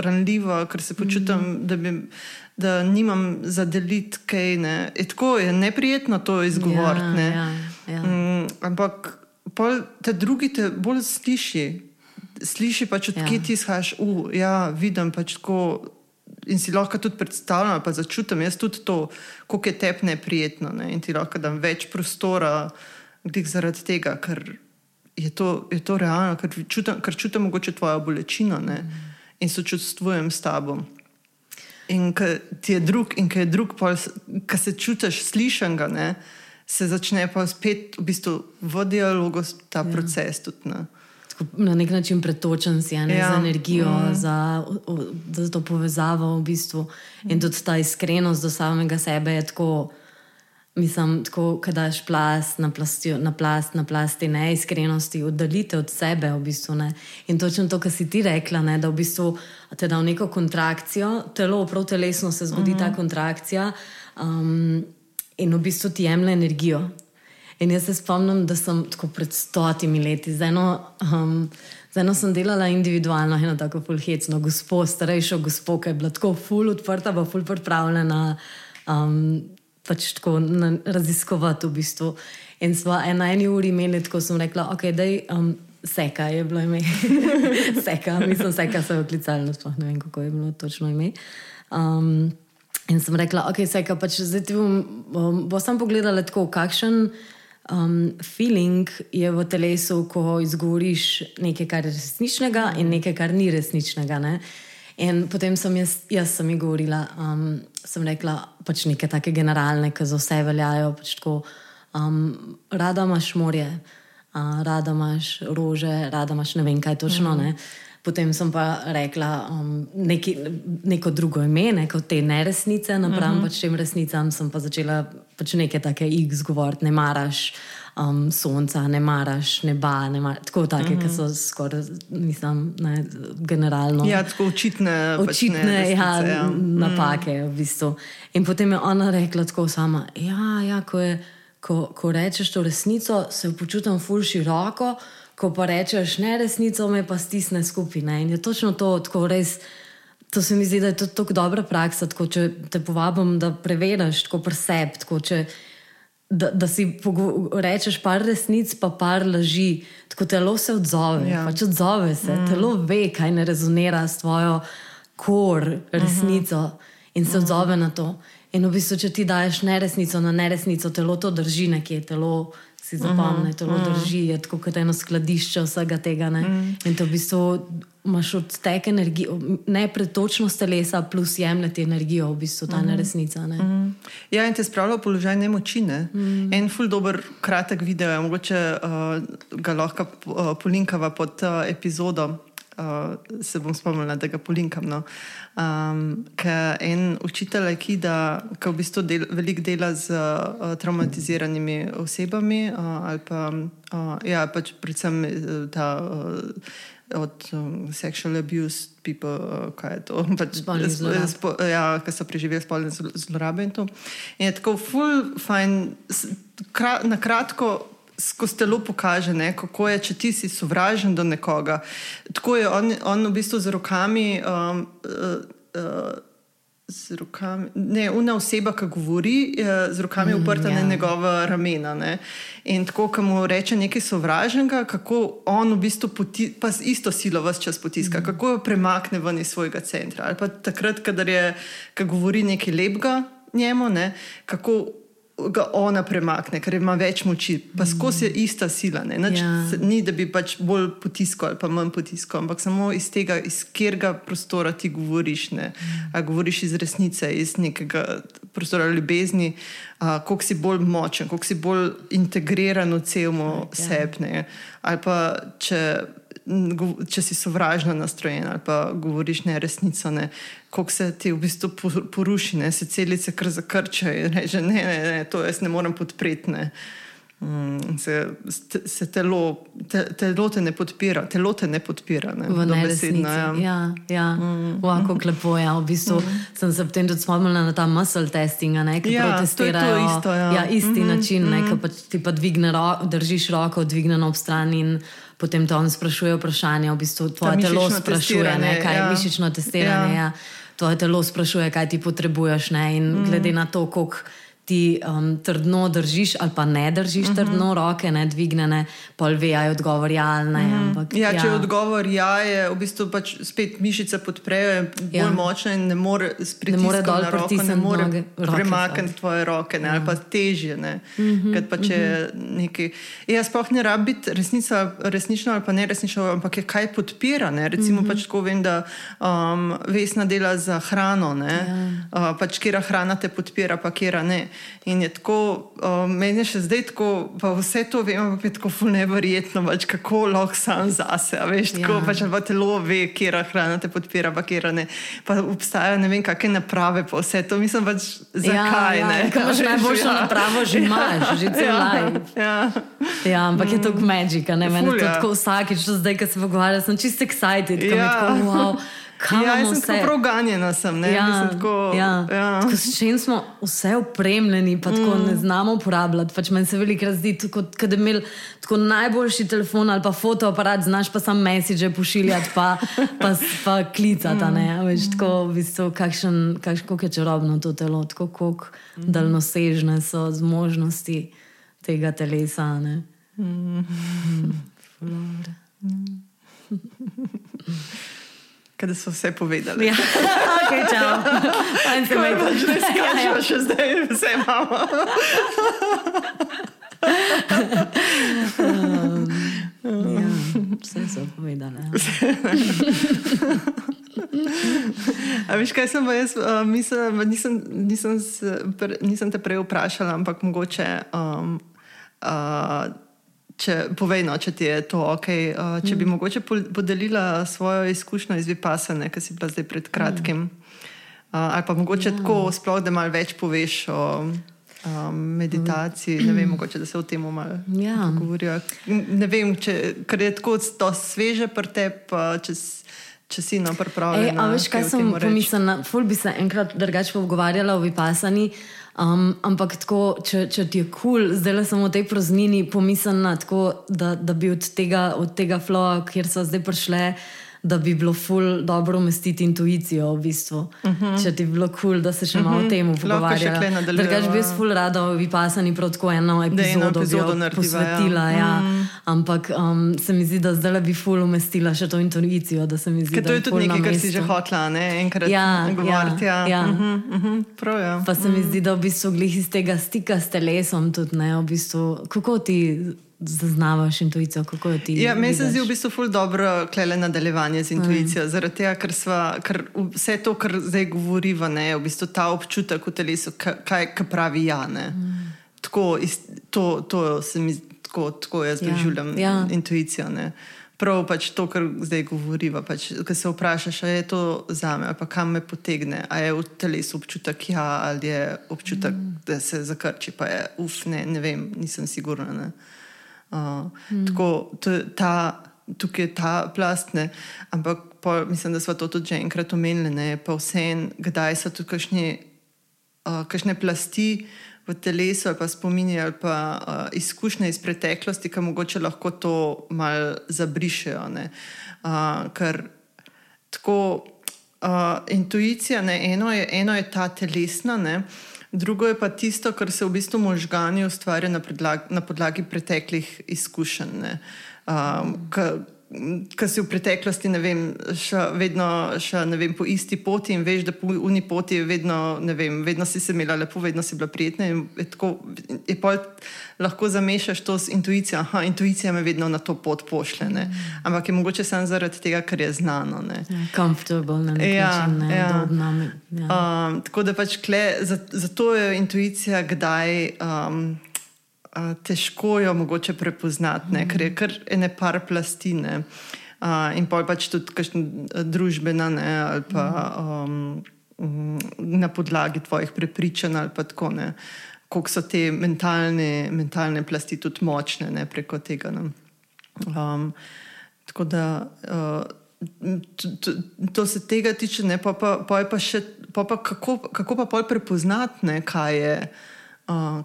ranljivo, ker se počutim, mm -hmm. da, bi, da nimam za deliti kaj. Ne. Je tako je neprijetno to izgovoriti. Ja, ja, ja. mm, ampak te drugi te bolj sliši. Sliši pač, odkje ja. ti izhajaš. Ja, vidim pač tako in si lahko tudi predstavljam, pa začutim jaz tudi to, kako je tebi neprijetno. Ne? In ti lahko dam več prostora, glede zaradi tega, ker je to, je to realno, ker čutim, ker čutim mogoče tvojo bolečino ne? in sočustvujem s tabo. In ker ti je drug, in ker je drug, ki se čutiš slišenega, se začne pa spet v bistvu v dialogu ta ja. proces. Tudi, na nek način pretočen si ne, ja. za energijo, mm. za, za to povezavo v bistvu. In tudi ta iskrenost do samega sebe je tako. Mislim, tako, da daš plast na, plasti, na plast, na plasti neiskrenosti, oddalite od sebe. V bistvu, ne. In točno to, kar si ti rekla, ne, da v bistvu te da v neko kontrakcijo, telo, prav telesno se zgodi uh -huh. ta mhm. kontrakcija um, in v bistvu ti jemlje energijo. In jaz se spomnim, da sem tako pred stotimi leti, z eno, um, z eno sem delala individualno, eno tako fulhecno gospo, starejšo gospo, ki je bila tako ful odprta, pa ful pripravljena um, pač tako raziskovati v bistvu. In smo na eni uri imeli, tako sem rekla, ok, da je. Um, Seka je bilo ime. *laughs* seka, mislim, seka se je oklicala, sploh ne vem, kako je bilo točno ime. Um, in sem rekla, ok, seka, pač zdaj ti bom, um, bo sam pogledala tako, kakšen um, feeling je v telesu, ko izgovoriš nekaj, kar je resničnega in nekaj, kar ni resničnega. Ne? In potem sem jaz, jaz sem ji govorila, um, sem rekla, pač nekaj take generalne, ki za vse veljajo. Pač tako, um, rada imaš morje, uh, rada imaš rože, rada imaš ne vem kaj točno. Mm -hmm. Potem sem pa rekla um, neki, neko drugo ime, ne, kot te neresnice, napram uh mhm. -huh. pač tem resnicam. Sem pa začela pač nekaj take X govoriti, ne maraš um, sonca, ne maraš neba, ne mar, tako take, uh -huh. ki so skoraj, mislim, ne, generalno. Ja, tako očitne. Pač očitne pač resnice, ja, ja. napake v bistvu. In potem je ona rekla tako sama, ja, ja ko, je, ko, ko rečeš to resnico, se počutim ful široko ko pa rečeš ne resnico, me pa stisne skupine. In je točno to, tako res. To se mi zdi, da je to tako dobra praksa. Tako, če te povabim, da preveriš tako preseb, tako, če, da, da si rečeš par resnic, pa par laži, tako telo se odzove. Ja. Pač odzove se, mm. telo ve, kaj ne rezonira s tvojo kor, resnico uh -huh. in se uh -huh. odzove na to. In v bistvu, če ti daš neresnico na neresnico, telo to drži nekje, telo si zapomni, to mm. drži, je tako kot eno skladišče vsega tega. Mm. In to v bistvu imaš odtek energije, ne pretočnost telesa, plus jemljati energijo, v bistvu ta mm. neresnica. Ne? Mm. Ja, in te spravlja v položaj nemoči. Ne? Mm. En ful dober, kratek video, mogoče uh, ga lahko uh, polinkava pod uh, epizodo uh, se bom spomnila, da ga polinkam. No. Um, ker en učitelj, ki da ki v bistvu del, veliko dela z uh, traumatiziranimi osebami, uh, ali pa uh, ja, pač predvsem ta. Uh, Od um, seksual abuse, people, uh, kaj je to, *laughs* pač, spo, ja, ki so preživeli spolne zlorabe. In, in je tako, full, fine, kra, na kratko skozi telo pokaže, ne, kako je, če ti si sovražen do nekoga. Tako je on, on v bistvu z rokami um, uh, uh, z rokami, ne, una oseba, ki govori, je z rokami mm, uprta ja. na njegova ramena. Ne. In tako, ko mu reče nekaj sovražnega, kako on v bistvu poti, pa z isto silo vse čas potiska, mm. kako jo premakne ven iz svojega centra. Ali pa takrat, kadar je, ko govori nekaj lepega njemu, ne, kako ga ona premakne, ker ima več moči, pa mm. skozi je ista sila. Nač, ja. Ni, da bi pač bolj potiskal ali pa manj potiskal, ampak samo iz tega, iz katerega prostora ti govoriš. Mm. A govoriš iz resnice, iz nekega prostora ljubezni, koliko si bolj močen, koliko si bolj integriran v celmo ja. sebne. Ali pa če če si sovražno nastrojen ali pa govoriš ne resnico, ne, koliko se ti v bistvu poruši, ne, se celice kar zakrčajo in reče: ne, ne, ne, to jaz ne morem podpreti. Ne. Mm, se, se telo, te, telo te ne podpira, telo te ne podpira. Ne, v nebesedno. Ja, ja. ja. Mm, Vako mm. klepo je. Ja. V bistvu mm. sem se potem tudi spomnila na ta muscle testing, ki ja, testirajo to isto. Ja. Ja, isti mm -hmm, način, mm -hmm. ki pa ti pa dvigne ro, držiš roko, dvigne ob stran in potem te on sprašuje vprašanje, v bistvu tvoje telo sprašuje, ne, kaj je ja. mišično testiranje. Ja. Ja. Tvoje telo sprašuje, kaj ti potrebuješ. Ne, in mm. glede na to, koliko ti um, trdno držiš, ali pa ne držiš uh mhm. -huh. trdno roke, ne dvignene, pol vejajo odgovor ja ali ne. Uh mhm. -huh. ampak, ja, ja. Če je odgovor ja, je v bistvu pač spet mišice podprejo, bolj ja. močne in ne more spritisniti dol roko, ne more premakniti tvoje roke, ne, ja. ali pa težje. Ne, uh mhm. -huh. pa, uh -huh. nekaj, ja, sploh ne rabi biti resnica, resnično ali pa ne resnično, ampak je kaj podpira. Ne. Recimo, uh -huh. pač tako vem, da um, vesna dela za hrano, ne, ja. uh, pač kera hrana te podpira, pa kera ne. In je tako, uh, meni je še zdaj tako, pa vse to vemo, pa je tako nevrjetno, pač, kako lahko sam zase. Veš, tako, ja. pač, pa telo ve, kje hrana te podpira, pa kje ne. Pa obstajajo ne vem, kakšne naprave, pa vse to. Mislim pač, zakaj ja, ja. ne. Kaj imaš *laughs* najboljšo ja. napravo, že imaš, že cel ja, life. Ja. ja, ampak mm. je to magika, ne meni. Ja. Tako vsakič, zdaj, ko se pogovarjam, sem čisto excited. Ja. Tako, wow. Ja, jaz sem vse? tako proganjena, sem, ne ja, tako. Ja. Ja. Tako, s čim smo vse opremljeni, pa tako mm. ne znamo uporabljati. Pač meni se veliko zdi, da bi imeli najboljši telefon ali pa fotoaparat, znaš pa sam message pošiljati, pa, pa, pa klicati. Mm. Veš, tako, v bistvu, kakšen, kakšen, kako je čarobno to telo, tako kako mm. daljnosežne so zmožnosti tega telesa. Mm. Mm. *laughs* Kaj so vse povedali? Ja, *laughs* ok, čau. Mi je, da se kažemo še zdaj, vse imamo. um, *laughs* ja, vse so povedali. *laughs* A veš, kaj sem pa jaz, uh, mislim, nisem, nisem, nisem te prej vprašala, ampak mogoče. Um, uh, Če, povej, no, če ti je to ok. Uh, če mm. bi mogoče podelila svojo izkušnjo iz Vipasane, ki si bila zdaj pred kratkim, mm. uh, ali pa mogoče ja. tako, sploh, da malo več poveš o um, meditaciji, mm. ne vem, mogoče da se o tem malo ja. govorijo. Ne vem, če, ker je tako sveže pri tebi, če, si na pripravi. Ampak, kaj sem pomislila, ful bi se enkrat drugače pogovarjala o Vipasani. Um, ampak tako, če, če ti je kul, cool, zdaj le samo v tej praznini, pomislim na to, da, da bi od tega, od tega floa, kjer so zdaj prišle da bi bilo ful dobro umestiti intuicijo v bistvu. Uh mhm. -huh. Če ti bi bilo kul, cool, da se še malo o tem pogovarjala. Drugač bi jaz ful rada v Vipasani prav tako eno epizodo, epizodo posvetila. Ja. Ja. Mm. Ampak um, se mi zdi, da zdaj bi ful umestila še to intuicijo. Zdi, to je tudi nekaj, kar si že hotla, ne? enkrat ja, govoriti. Ja, ja. Uh -huh, uh -huh. Prav, ja. Pa se mi mm. zdi, da v bistvu glih iz tega stika s telesom tudi ne. V bistvu, kako ti zaznavaš intuicijo, kako jo ti. Ja, meni se zdi v bistvu ful dobro klele nadaljevanje z intuicijo, mm. zaradi tega, ker, sva, ker vse to, kar zdaj govoriva, ne, je v bistvu ta občutek v telesu, kaj, kaj pravi ja. Mm. Tako, to, to se mi tako, tako jaz ja. doživljam ja. intuicijo. Ne. Prav pač to, kar zdaj govoriva. Pač, ko se vprašaš, ali je to za me, ali kam me potegne, ali je v telesu občutek ja, ali je občutek, mm. da se zakrči, pa je uf, ne, ne vem, nisem sigurna. Uh, mm. Tako ta, tukaj je ta plast, ne? ampak po, mislim, da smo to tudi že enkrat omenili, pa vse en, kdaj so tu kakšne, uh, kakšne plasti v telesu ali pa spominje ali pa uh, izkušnje iz preteklosti, ki mogoče lahko to mal zabrišejo. Uh, ker tako. uh, intuicija, ne, eno, je, eno je ta telesna, ne, drugo je pa tisto, kar se v bistvu možgani ustvarja na, na podlagi preteklih izkušenj. Ne. Um, ki si v preteklosti, ne vem, še vedno še, ne vem, po isti poti in veš, da po uni poti je vedno, ne vem, vedno si se imela lepo, vedno si bila prijetna je tako, je pa lahko zamešaš to z intuicijo. Aha, intuicija me vedno na to pot pošle, ne. ampak je mogoče samo zaradi tega, ker je znano. Komfortabno, ja, ne, ja, način, ne, ja. Dobno, ja. Um, tako da pač kle, zato je intuicija kdaj. Um, težko jo mogoče prepoznati, ne, ker je kar ene par plastine. Uh, in pa je pač tudi kakšna družbena, ne, ali pa um, na podlagi tvojih prepričanj, ali pa tako ne. Kako so te mentalne, mentalne plasti tudi močne ne, preko tega. Um, tako da uh, to, to se tega tiče, ne, pa, pa, pa je pa še, pa pa kako, kako pa pol prepoznati, ne, kaj je uh,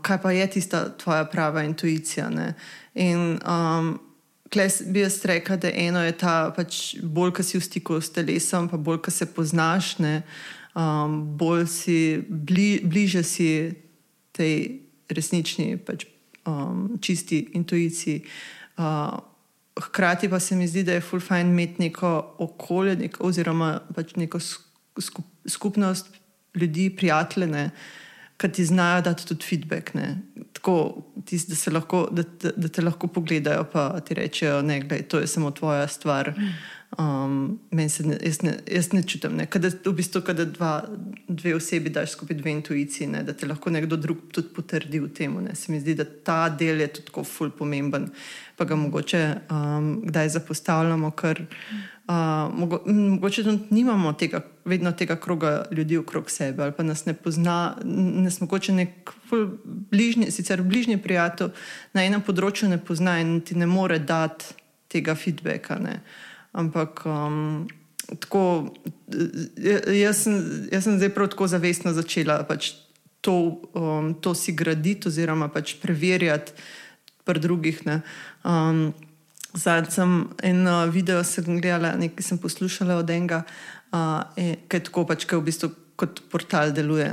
kaj pa je tista tvoja prava intuicija. Ne? In um, klej bi jaz rekel, da eno je ta, pač bolj, ki si v stiku s telesom, pa bolj, ki se poznaš, ne? um, bolj si bli, bliže si tej resnični, pač, um, čisti intuiciji. Uh, Hkrati pa se mi zdi, da je full fajn imeti neko okolje, nek, oziroma pač neko skupnost ljudi, prijatelje, ki ti znajo dati tudi feedback. Tako, tis, da, lahko, da, da, da te lahko pogledajo in ti rečejo, da je to samo tvoja stvar. Um, ne, jaz, ne, jaz ne čutim, ne. Kada, v bistvu, da dva, dve osebi daš skupaj dve intuiciji, ne, da te lahko nekdo drug tudi potrdi v tem. Se mi zdi, da ta del je tudi tako ful pomemben, pa ga mogoče um, kdaj zapostavljamo, ker uh, mogo, mogoče tudi nimamo tega, vedno tega kroga ljudi okrog sebe, ali pa nas ne pozna, nas mogoče nek bližnji, sicer bližnji prijatelj na enem področju ne pozna in ti ne more dati tega feedbacka. Ne. Ampak um, tako, jaz, sem, jaz sem zdaj prav tako zavestno začela pač to, um, to si graditi, oziroma pač preverjati pri drugih. Um, Zdaj sem en uh, video gledala, nekaj sem poslušala od enega, uh, ki je tako pač, ki v bistvu kot portal deluje.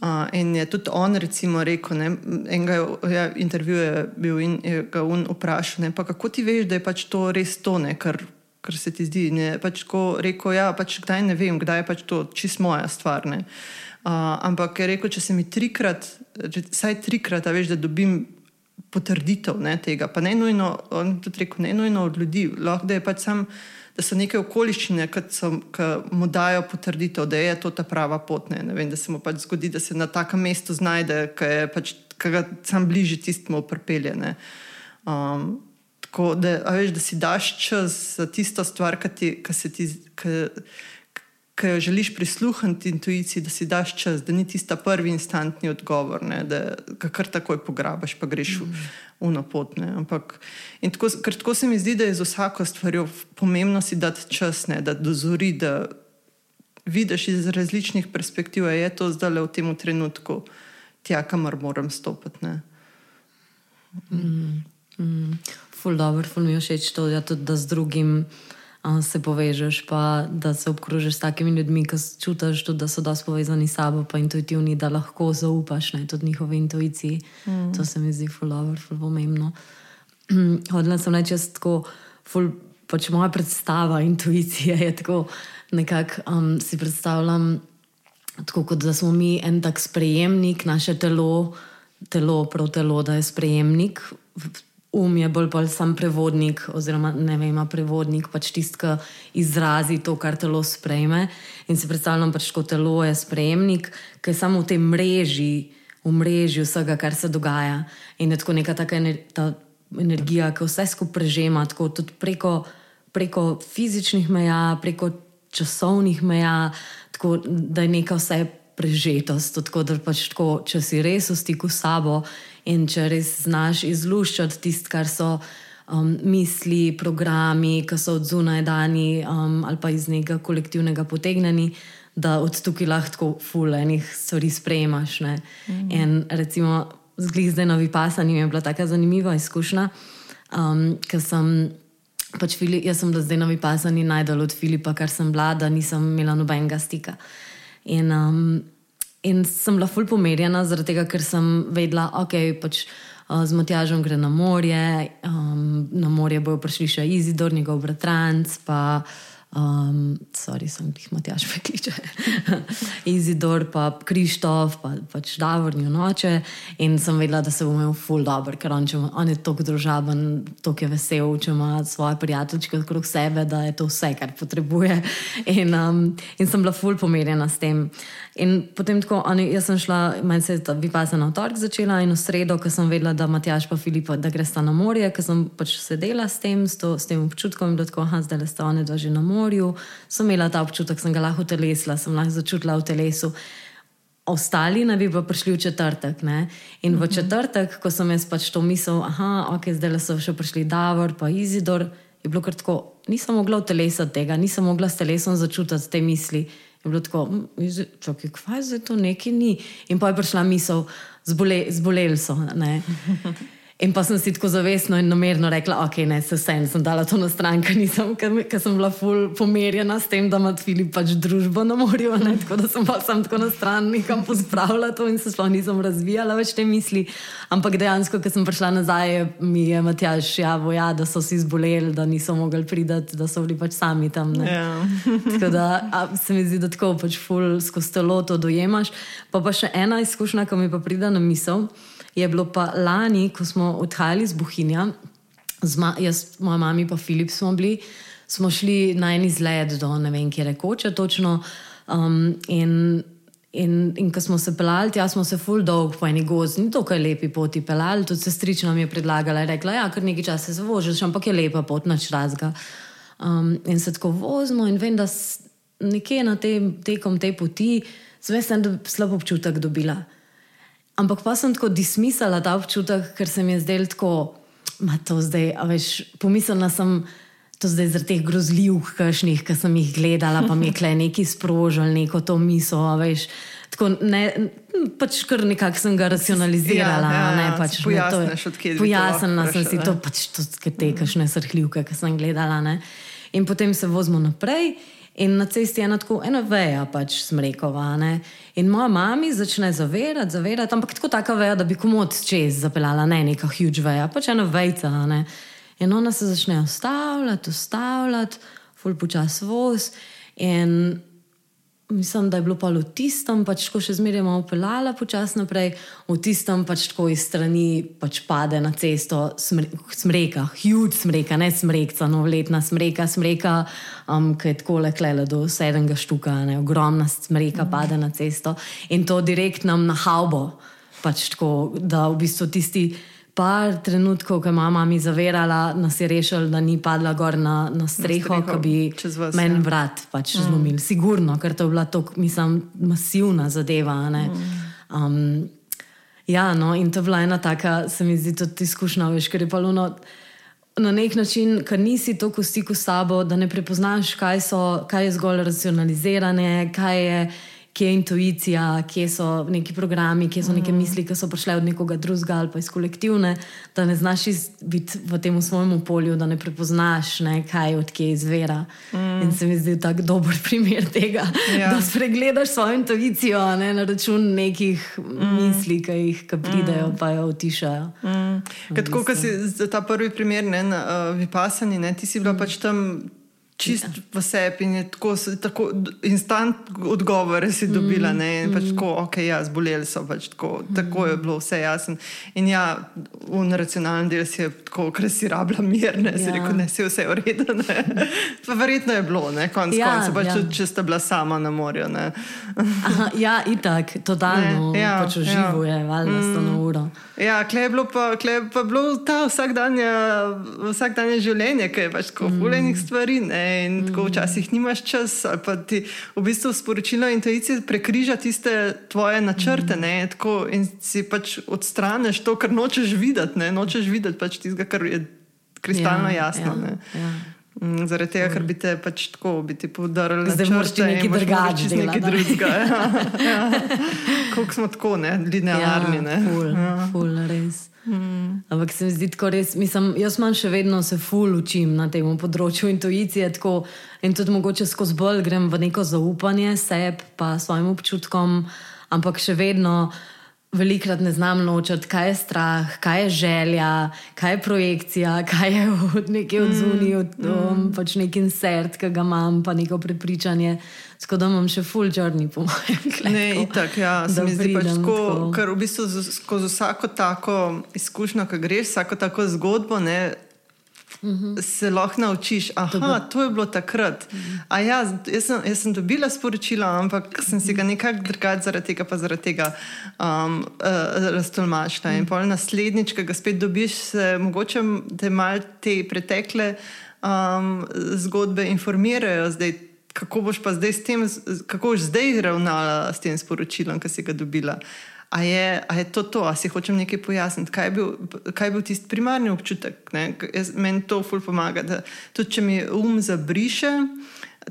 Uh, in je tudi on, recimo, rekel, ne, enega ja, intervjuja je bil in je ga on vprašal, ne, pa kako ti veš, da je pač to res to, ne, kar, kar se ti zdi. Ne, pač ko rekel, ja, pač kdaj ne vem, kdaj je pač to čist moja stvar. Ne. Uh, ampak je rekel, če se mi trikrat, vsaj trikrat, veš, da dobim potrditev ne, tega. Pa ne nujno, rekel, ne nujno od ljudi, lahko da, pač sam, da so neke okoliščine, ki mu dajo potrditev, da je to ta prava pot. Ne. Ne vem, da se mu pač zgodi, da se na takem mestu znajde, ki pač, ga sam bližje tistemu pripelje. Um, tako da, veš, da si daš čas za tisto stvar, ki se ti. Ki, ki jo želiš prisluhniti intuiciji, da si daš čas, da ni tista prvi instantni odgovor, ne, da ga kar takoj pograbiš, pa greš v, v napot. Ampak, tako, ker tako se mi zdi, da je za vsako stvar pomembno si dati čas, ne, da dozori, da vidiš iz različnih perspektiv, je to zdaj le v tem trenutku tja, kamor moram stopiti. Mm, mm, ful dobro, ful mi je všeč to, ja, tudi, da z drugim se povežeš, pa da se obkrožiš s takimi ljudmi, ki čutiš, tudi, da so dosti povezani s sabo, pa intuitivni, da lahko zaupaš ne, tudi njihovi intuiciji. Mm. To se mi zdi fulover, ful pomembno. *clears throat* Hodila sem reči, tako, ful, pač moja predstava intuicije je tako, nekako um, si predstavljam, tako kot da smo mi en tak sprejemnik, naše telo, telo prav telo, da je sprejemnik um je bolj bolj sam prevodnik, oziroma ne vem, ima prevodnik pač tisti, ki izrazi to, kar telo sprejme. In si predstavljam, pač kot telo je sprejemnik, ki je samo v tej mreži, v mreži vsega, kar se dogaja. In je tako neka taka ener ta energija, ki vse skupaj prežema, tako tudi preko, preko fizičnih meja, preko časovnih meja, tako da je neka vse prežetost. Tako da pač tako, če si res v stiku s sabo. In če res znaš izluščati tisto, kar so um, misli, programi, ki so od zunaj dani um, ali pa iz nekega kolektivnega potegnjeni, da od tukaj lahko fulejnih stvari sprejemaš. Mm. In recimo, zgled zdaj novi pasanji je bila tako zanimiva izkušnja, um, ker sem pač Fili, jaz sem bila zdaj na vipasani najdalj od Filipa, kar sem bila, da nisem imela nobenega stika. In, um, in sem bila ful pomerjena, zaradi tega, ker sem vedela, okay, pač, uh, z Matjažom gre na morje, um, na morje bojo prišli še Izidor, njegov bratranc. Pa, Um, sorry, sem jih Matjaš *laughs* pekliče. Izidor, pa Krištof, pa pač Davor, noče. In sem vedela, da se bom imel full dobro, ker on, ima, on je tako družaben, tako je vesel, če ima svoje prijateljčke okrog sebe, da je to vse, kar potrebuje. In, um, in sem bila full pomerjena s tem. In potem tako, oni, jaz sem šla, meni se je ta vipasana v torek začela in v sredo, ko sem vedela, da Matjaš pa Filipa, da gre sta na morje, ker sem pač sedela s tem, s, to, s tem občutkom in da tako, ha, zdaj le sta one dva že na morju, sem imela ta občutek, sem ga lahko telesla, sem lahko začutila v telesu. Ostali naj bi pa prišli v četrtek. Ne? In v mhm. četrtek, ko sem jaz pač to mislil, da okay, zdaj so še prišli Davor, pa Izidor, je bilo kar tako, nisem mogla v telesu tega, nisem mogla s telesom začutiti te misli. Je bilo tako, čakaj, kaj je to, nekaj ni. In pa je prišla misel, zbole, zboleli so. In pa sem si tako zavestno in namerno rekla, ok, ne, se vsem sem dala to na stran, ker sem bila ful pomerjena s tem, da ima Filip pač družbo na morju. Ne, tako da sem pa sem tako na stran nekam pospravila to in se sploh nisem razvijala več te misli. Ampak dejansko, ko sem prišla nazaj, mi je Matjaž javil, ja, da so si zboleli, da niso mogli priti, da so bili pač sami tam. Ja. *laughs* tako da se mi zdi, da tako pač ful skozi telo to dojemaš. Pa pa še ena izkušnja, ki mi pa pride na misel je bilo pa lani, ko smo odhajali z Bohinja, jaz, moja mama in Filip smo bili, smo šli na en izlet do ne vem, kje rekoče točno. Um, in, in, in ko smo se pelali, tja smo se full dog po eni gozdni, ni to, kaj lepi poti pelali. Tudi sestrična mi je predlagala, rekla, ja, kar nekaj časa se vožiš, ampak je lepa pot, nač razga. Um, in se tako vozimo in vem, da nekje na te, tekom te poti sem slab občutek dobila. Ampak pa sem tako dismisala ta občutek, ker se mi je zdelo tako, je to zdaj, a veš, pomislila sem. To zdaj zaradi teh grozljivk, kašnih, ki sem jih gledala, pa mi je kle neki sprožil, neko to misel. Veš, tako ne, pač kar nekako sem ga racionalizirala. Ja, ja, ne, pač, Pojasnila sem si to, pač to, te kašne srhljivke, ki sem gledala. Ne. In potem se vozimo naprej. In na cesti je ena tako ena veja, pač smrekova. Ne? In moja mama začne zavedati, zavedati, ampak tako taka veja, da bi komod čez zapeljala, ne neka huge veja, pač ena vejca. Ne? In ona se začne ustavljati, ustavljati, ful počas voz. In Mislim, da je bilo pa v tistem, pač, ko še zmeraj malo pelala počasi naprej, v tistem pač tako iz strani pač pade na cesto smre, smreka, huge smreka, ne smrekca, novoletna smreka, smreka, um, ki je tako leklela do sedmega štuka, ne, ogromna smreka mm. pade na cesto in to direkt nam na haubo, pač tako, da v bistvu tisti par trenutkov, ko je mama mi zavirala, nas je rešil, da ni padla gor na, na streho, ki bi meni ja. vrat pač mm. zlomil. Sigurno, ker to je bila tako, mislim, masivna zadeva. Mm. Um, ja, no, in to je bila ena taka, se mi zdi, tudi izkušnja, veš, ker je pa luno. Na nek način, ker nisi tako v stiku s sabo, da ne prepoznaš, kaj, so, kaj je zgolj racionalizirane, kaj je kje je intuicija, kje so neki programi, kje so neke mm. misli, ki so prišle od nekoga drugega ali pa iz kolektivne, da ne znaš biti v tem svojem polju, da ne prepoznaš, ne, kaj odkje izvira. Mm. In se mi zdi tako dober *laughs* primer tega, ja. da spregledaš svojo intuicijo ne, na račun nekih mm. misli, ki jih ki pridejo, mm. pa jo utišajo. Mm. Kot si za ta prvi primer, ne, na, uh, vipasani, ne, ti si bila mm. pač tam čist ja. v sebi in tako, tako instant odgovore si dobila. Mm, in pač mm. tako, ok, ja, zboleli so, pač tako, mm. tako je bilo vse jasno. In ja, v racionalnem delu si je tako, ker si rabila mir, ne si ja. rekel, ne si vse v redu. *laughs* Verjetno je bilo, ne konc ja, konca, pač, ja. če sta bila sama na morju. Aha, ja, itak, totalno, ja, pač uživuje, ja. valjda, mm. sto na uro. Ja, klej je bilo pa, klej pa bilo ta vsakdanje, vsakdanje življenje, ki je pač tako, mm. fulejnih stvari. Ne? In mm. tako včasih nimaš čas, ali pa ti v bistvu sporočilo intuicije prekriža tiste tvoje načrte mm. ne, tako, in si pač odstraneš to, kar nočeš videti. Ne, nočeš videti pač tistega, kar je kristalno ja, jasno. Ja, ja. Mm, zaradi tega, ker bi te pač tako bi podarili, da moraš ti nekaj drugačnega. Nekaj drugega. Ja, *laughs* ja. Kako smo tako, ne, linearni. Ja, ful, ja. ful, res. Mm. Ampak se mi zdi tako res, mislim, jaz imam še vedno se ful učim na tem področju intuicije tako, in tudi mogoče skozi bolj grem v neko zaupanje sebi, pa svojim občutkom, ampak še vedno velikrat ne znam ločiti, kaj je strah, kaj je želja, kaj je projekcija, *laughs* kaj je od neke odzuni, od mm. um, pač nek insert, ki ga imam, pa neko prepričanje. Tako da imam še full journey, po *laughs* mojem. Ne, itak, ja, se mi zdi pač tako, ker v bistvu skozi vsako tako izkušnjo, ki greš, vsako tako zgodbo, ne, -hmm. se lahko naučiš, da to je bilo takrat. Mm -hmm. ja, jaz, sem, jaz sem dobila sporočilo, ampak sem si ga nekako drugače zaradi tega, pa zaradi tega um, uh, raztolmačila. Mm -hmm. In pol naslednjič, ki ga spet dobiš, se mogoče te mal te pretekle um, zgodbe informirajo. Zdaj, Kako boš pa zdaj s tem, kako boš zdaj ravnala s tem sporočilom, ki si ga dobila? A je, a je to to, a si hočem nekaj pojasniti, kaj je bil, bil tisti primarni občutek. Jaz, meni to ful pomaga. Da, tudi če mi um zabriše,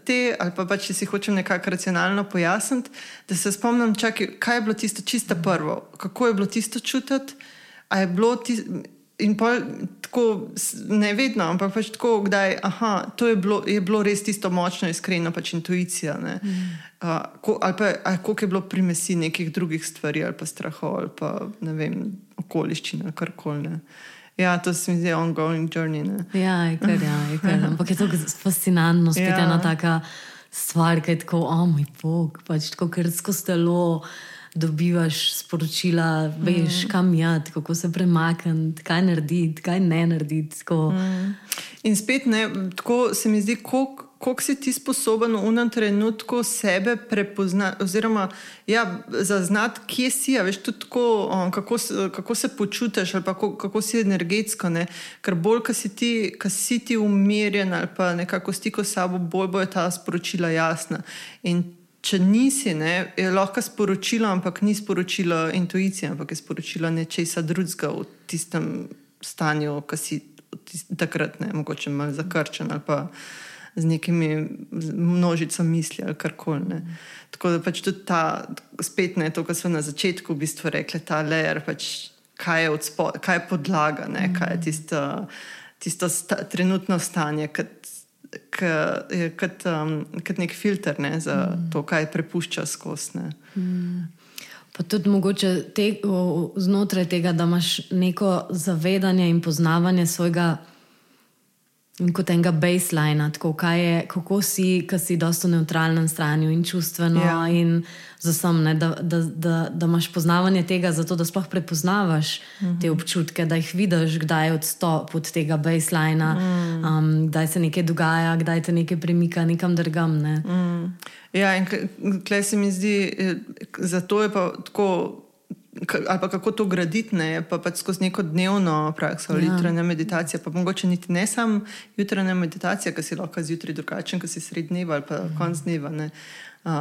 te, ali pa, pa če si hočem nekako racionalno pojasniti, da se spomnim, čakaj, kaj je bilo tisto čisto prvo, kako je bilo tisto čutiti. Je tisto. In pa tako, ne vedno, ampak pač tako, da je bilo, je bilo res tisto močno, iskreno, pač intuicija. Mm. Uh, ali pa koliko je bilo primesi nekih drugih stvari, ali pa strahov, ali pa ne vem, okoliščine, kar koli. Ja, to se mi zdi ongoing journey. Ne? Ja, je kar, ja, je kar. ampak je to fascinantno, spet ja. ena taka stvar, ki je tako, o oh, moj bog, pač tako krsko stelo dobivaš sporočila, veš, mm. kam je, kako se premakniti, kaj narediti, kaj ne narediti. Mm. In spet ne, tako se mi zdi, koliko si ti sposoben v enem trenutku sebe prepoznati, oziroma ja, zaznati, kje si. Ja, veš, tako, kako, kako se počutiš, ali kako, kako si energetsko. Ne? Ker bolj, ko si, si ti umirjen ali pa nekako stiko s sabo, bolj bojo ta sporočila jasna. In če nisi, ne, je lahko sporočilo, ampak ni sporočilo intuicije, ampak je sporočilo nečesa drugega v tistem stanju, ki si takrat ne, mogoče malo zakrčen ali pa z nekimi množicami misli ali karkoli. Mm. Tako da pač tudi ta, spet ne to, kar smo na začetku v bistvu rekli, ta leer, pač, kaj, je spod, kaj je podlaga, ne, mm. kaj je tisto, tisto sta, trenutno stanje. Kad, kot um, nek filter ne, za mm. to, kaj prepušča skozi. Mm. Pa tudi mogoče te, znotraj tega, da imaš neko zavedanje in poznavanje svojega kot enega baselina, tako je, kako si, ki si dosto neutralen stranju in čustveno, ja. in zasem, ne, da, da, da, da imaš poznavanje tega, zato da sploh prepoznavaš mm -hmm. te občutke, da jih vidiš, kdaj je odstop od tega baselina, mm. um, kdaj se nekaj dogaja, kdaj te nekaj premika nekam drugam. Ne. Mm. Ja, in kaj se mi zdi, eh, zato je pa tako ali pa kako to graditi, ne, pa pač skozi neko dnevno prakso, ja. jutranja meditacija, pa mogoče niti ne samo jutranja meditacija, ki si lahko zjutraj drugačen, ki si sred dneva ali pa mhm. konc dneva. Ne. Uh,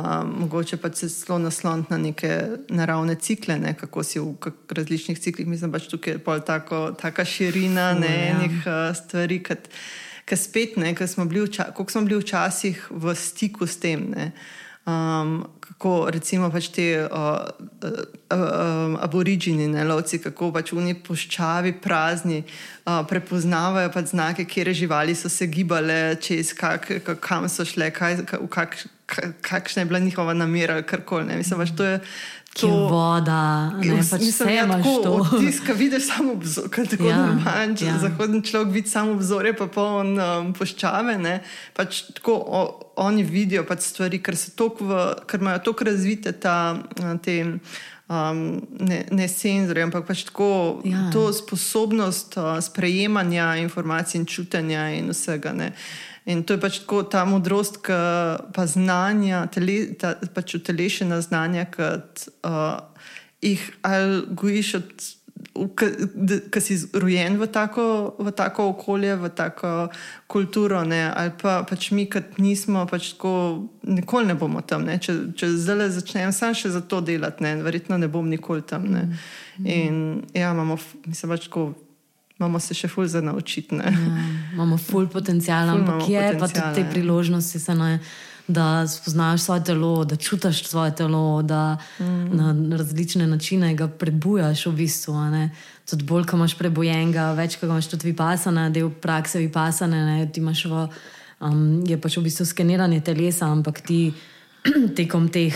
mogoče pa se zelo nasloniti na neke naravne cikle, ne, kako si v različnih ciklih. Mislim, pač tukaj je pol tako, taka širina ne, ja. enih uh, stvari, ki spet ne, smo bili, vča, smo bili včasih v stiku s tem. Ne. Um, kako recimo pač te uh, uh, uh, aborižini, ne lovci, kako pač v neki poščavi prazni uh, prepoznavajo pač znake, kje živali so se gibale, čez kak, kam so šle, kaj, kak, kakšna je bila njihova namera, karkoli. Mislim, pač to je to je voda, ne pač mislim, ja, tako, tiska, vidiš samo obzor, kot ja, manj, ja. zahodni človek vidi samo obzorje, pa poln um, poščave. Pač tako o, oni vidijo pač stvari, ker, v, ker imajo tako razvite ta, te. Um, ne, ne senzorje, ampak pač tako ja. to sposobnost uh, sprejemanja informacij in čutenja in vsega. Ne. In to je pač tako ta modrost, ki pa znanja, tele, ta, pač utelešena znanja, ki uh, jih ali gojiš, ki si rojen v tako, v tako okolje, v tako kulturo, ne? ali pa pač mi, ki nismo, pač tako, nikoli ne bomo tam. Ne? Če, če zdaj začnem sam še za to delati, ne? verjetno ne bom nikoli tam. Ne? Mm. In ja, imamo, mislim, pač tako imamo se še ful za naučiti. Ja, imamo ful potencijal, ampak je pa tudi te priložnosti, naj da spoznaš svoje telo, da čutiš svoje telo, da mm. na različne načine ga prebujaš v bistvu. Tudi bolj, ko imaš prebojenega, več, ko imaš tudi vipasane, del prakse vipasane, ti imaš v, um, je pač v bistvu skeniranje telesa, ampak ti *clears throat* tekom teh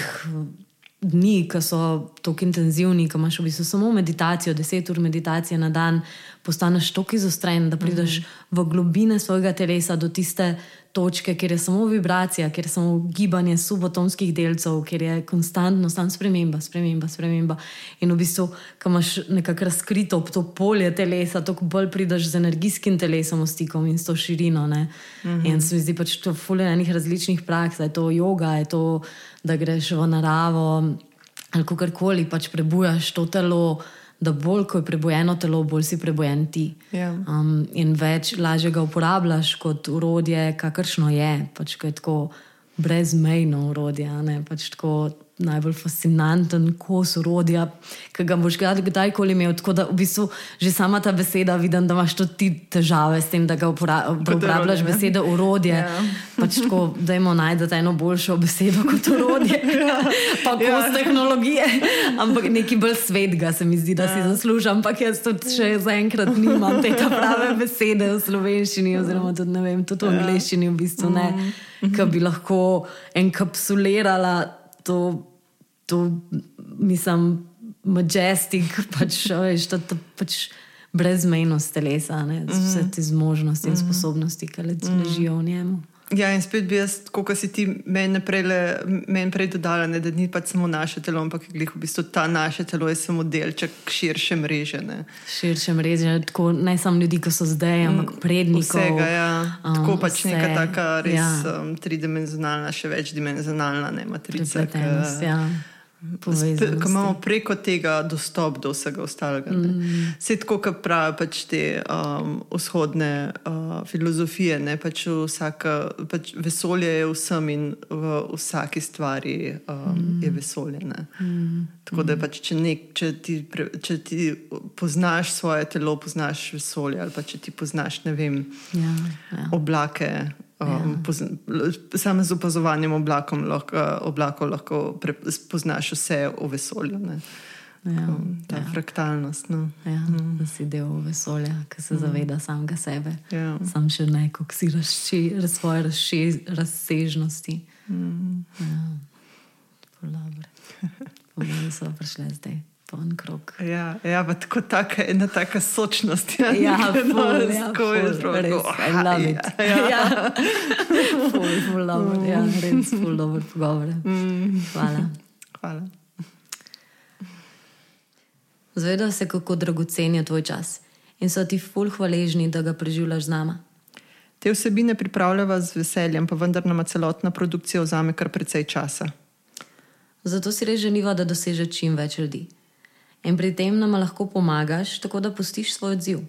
dni, ki so tako intenzivni, ki imaš v bistvu samo meditacijo, deset ur meditacije na dan, postaneš tako izostren, da prideš mm -hmm. v globine svojega telesa do tiste točke, kjer je samo vibracija, kjer je samo gibanje subatomskih delcev, kjer je konstantno stan sprememba, sprememba, sprememba. In v bistvu, ko imaš nekako razkrito to polje telesa, tako bolj prideš z energijskim telesom v stikom in s to širino. Mm -hmm. In se mi zdi pač to fulje enih različnih praks, da je to yoga, je to, da greš v naravo ali kakorkoli pač prebujaš to telo da bolj ko je prebojeno telo, bolj si prebojen ti. Ja. Um, in več lažje ga uporabljaš kot urodje, kakršno je, pač ko je tako brezmejno urodje. Pač tako najbolj fascinanten kos urodja, ki ga boš kdajkoli imel. Tako da v bistvu že sama ta beseda, vidim, da imaš tudi težave s tem, da ga uporabljaš besedo urodje. Ja. Pač tako, da imamo najti eno boljšo besedo kot urodje, *laughs* ja. pa kos ja. tehnologije. Ampak neki bolj svet ga se mi zdi, da ja. si zaslužim, ampak jaz tudi še zaenkrat nimam te prave besede v slovenščini, oziroma tudi, vem, tudi v ja. angleščini, v bistvu ne, mm. ki bi lahko enkapsulirala to, to mislim, majestik, pač, veš, to, to, pač brezmejnost telesa, ne, vse te zmožnosti in mhm. sposobnosti, ki ležijo v njemu. Ja, in spet bi jaz, kot si ti meni prej, men prej dodala, ne, da ni pač samo naše telo, ampak je v bistvu ta naše telo je samo delček širše mreže. Ne. Širše mreže, tako ne samo ljudi, ki so zdaj, ampak predniki. Vsega, ja. Um, tako pač vse, neka taka res ja. um, tridimenzionalna, še večdimenzionalna matrica. Prepletenost, ja. Ko imamo preko tega dostop do vsega ostalega. Mm. Vse tako, kot pravijo pač te um, vzhodne uh, filozofije, ne, pač vsaka, pač vesolje je vsem in v vsaki stvari um, mm. je vesolje. Mm. Tako da pač, če, nek, če, ti, če ti poznaš svoje telo, poznaš vesolje, ali pa če ti poznaš vem, ja, ja. oblake. Um, ja. Samo z opazovanjem oblakom lahko, oblakov lahko spoznaš vse v vesolju. Ja, um, ta ja. fraktalnost. No. Ja, mm. Da si del vesolja, ki se mm. zaveda samega sebe. Ja. Sam še ne, kako si razši, svoje razši, razsežnosti. Mm. Ja, Pomeni, da so prišle zdaj poln krok. Ja, ja pa tako taka, ena taka sočnost. Ja, ja ful, ja, tako je zelo lepo. Ja, ja. ja. *laughs* ful, ful, dobro, ja, res ful, dobro pogovore. Mm. Hvala. Hvala. Zvedel se, kako dragocen je tvoj čas in so ti ful hvaležni, da ga preživljaš z nama. Te vsebine pripravljava z veseljem, pa vendar nama celotna produkcija vzame kar precej časa. Zato si res želiva, da doseže čim več ljudi in pri tem nam lahko pomagaš, tako da pustiš svoj odziv.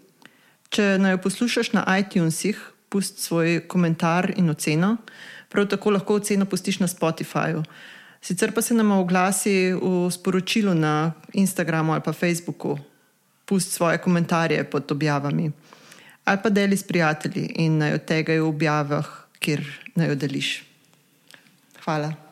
Če naj poslušaš na iTunesih, pusti svoj komentar in oceno, prav tako lahko oceno pustiš na Spotifyju. Sicer pa se nam oglasi v sporočilu na Instagramu ali pa Facebooku, pusti svoje komentarje pod objavami ali pa deli s prijatelji in naj od tega v objavah, kjer naj jo deliš. Hvala.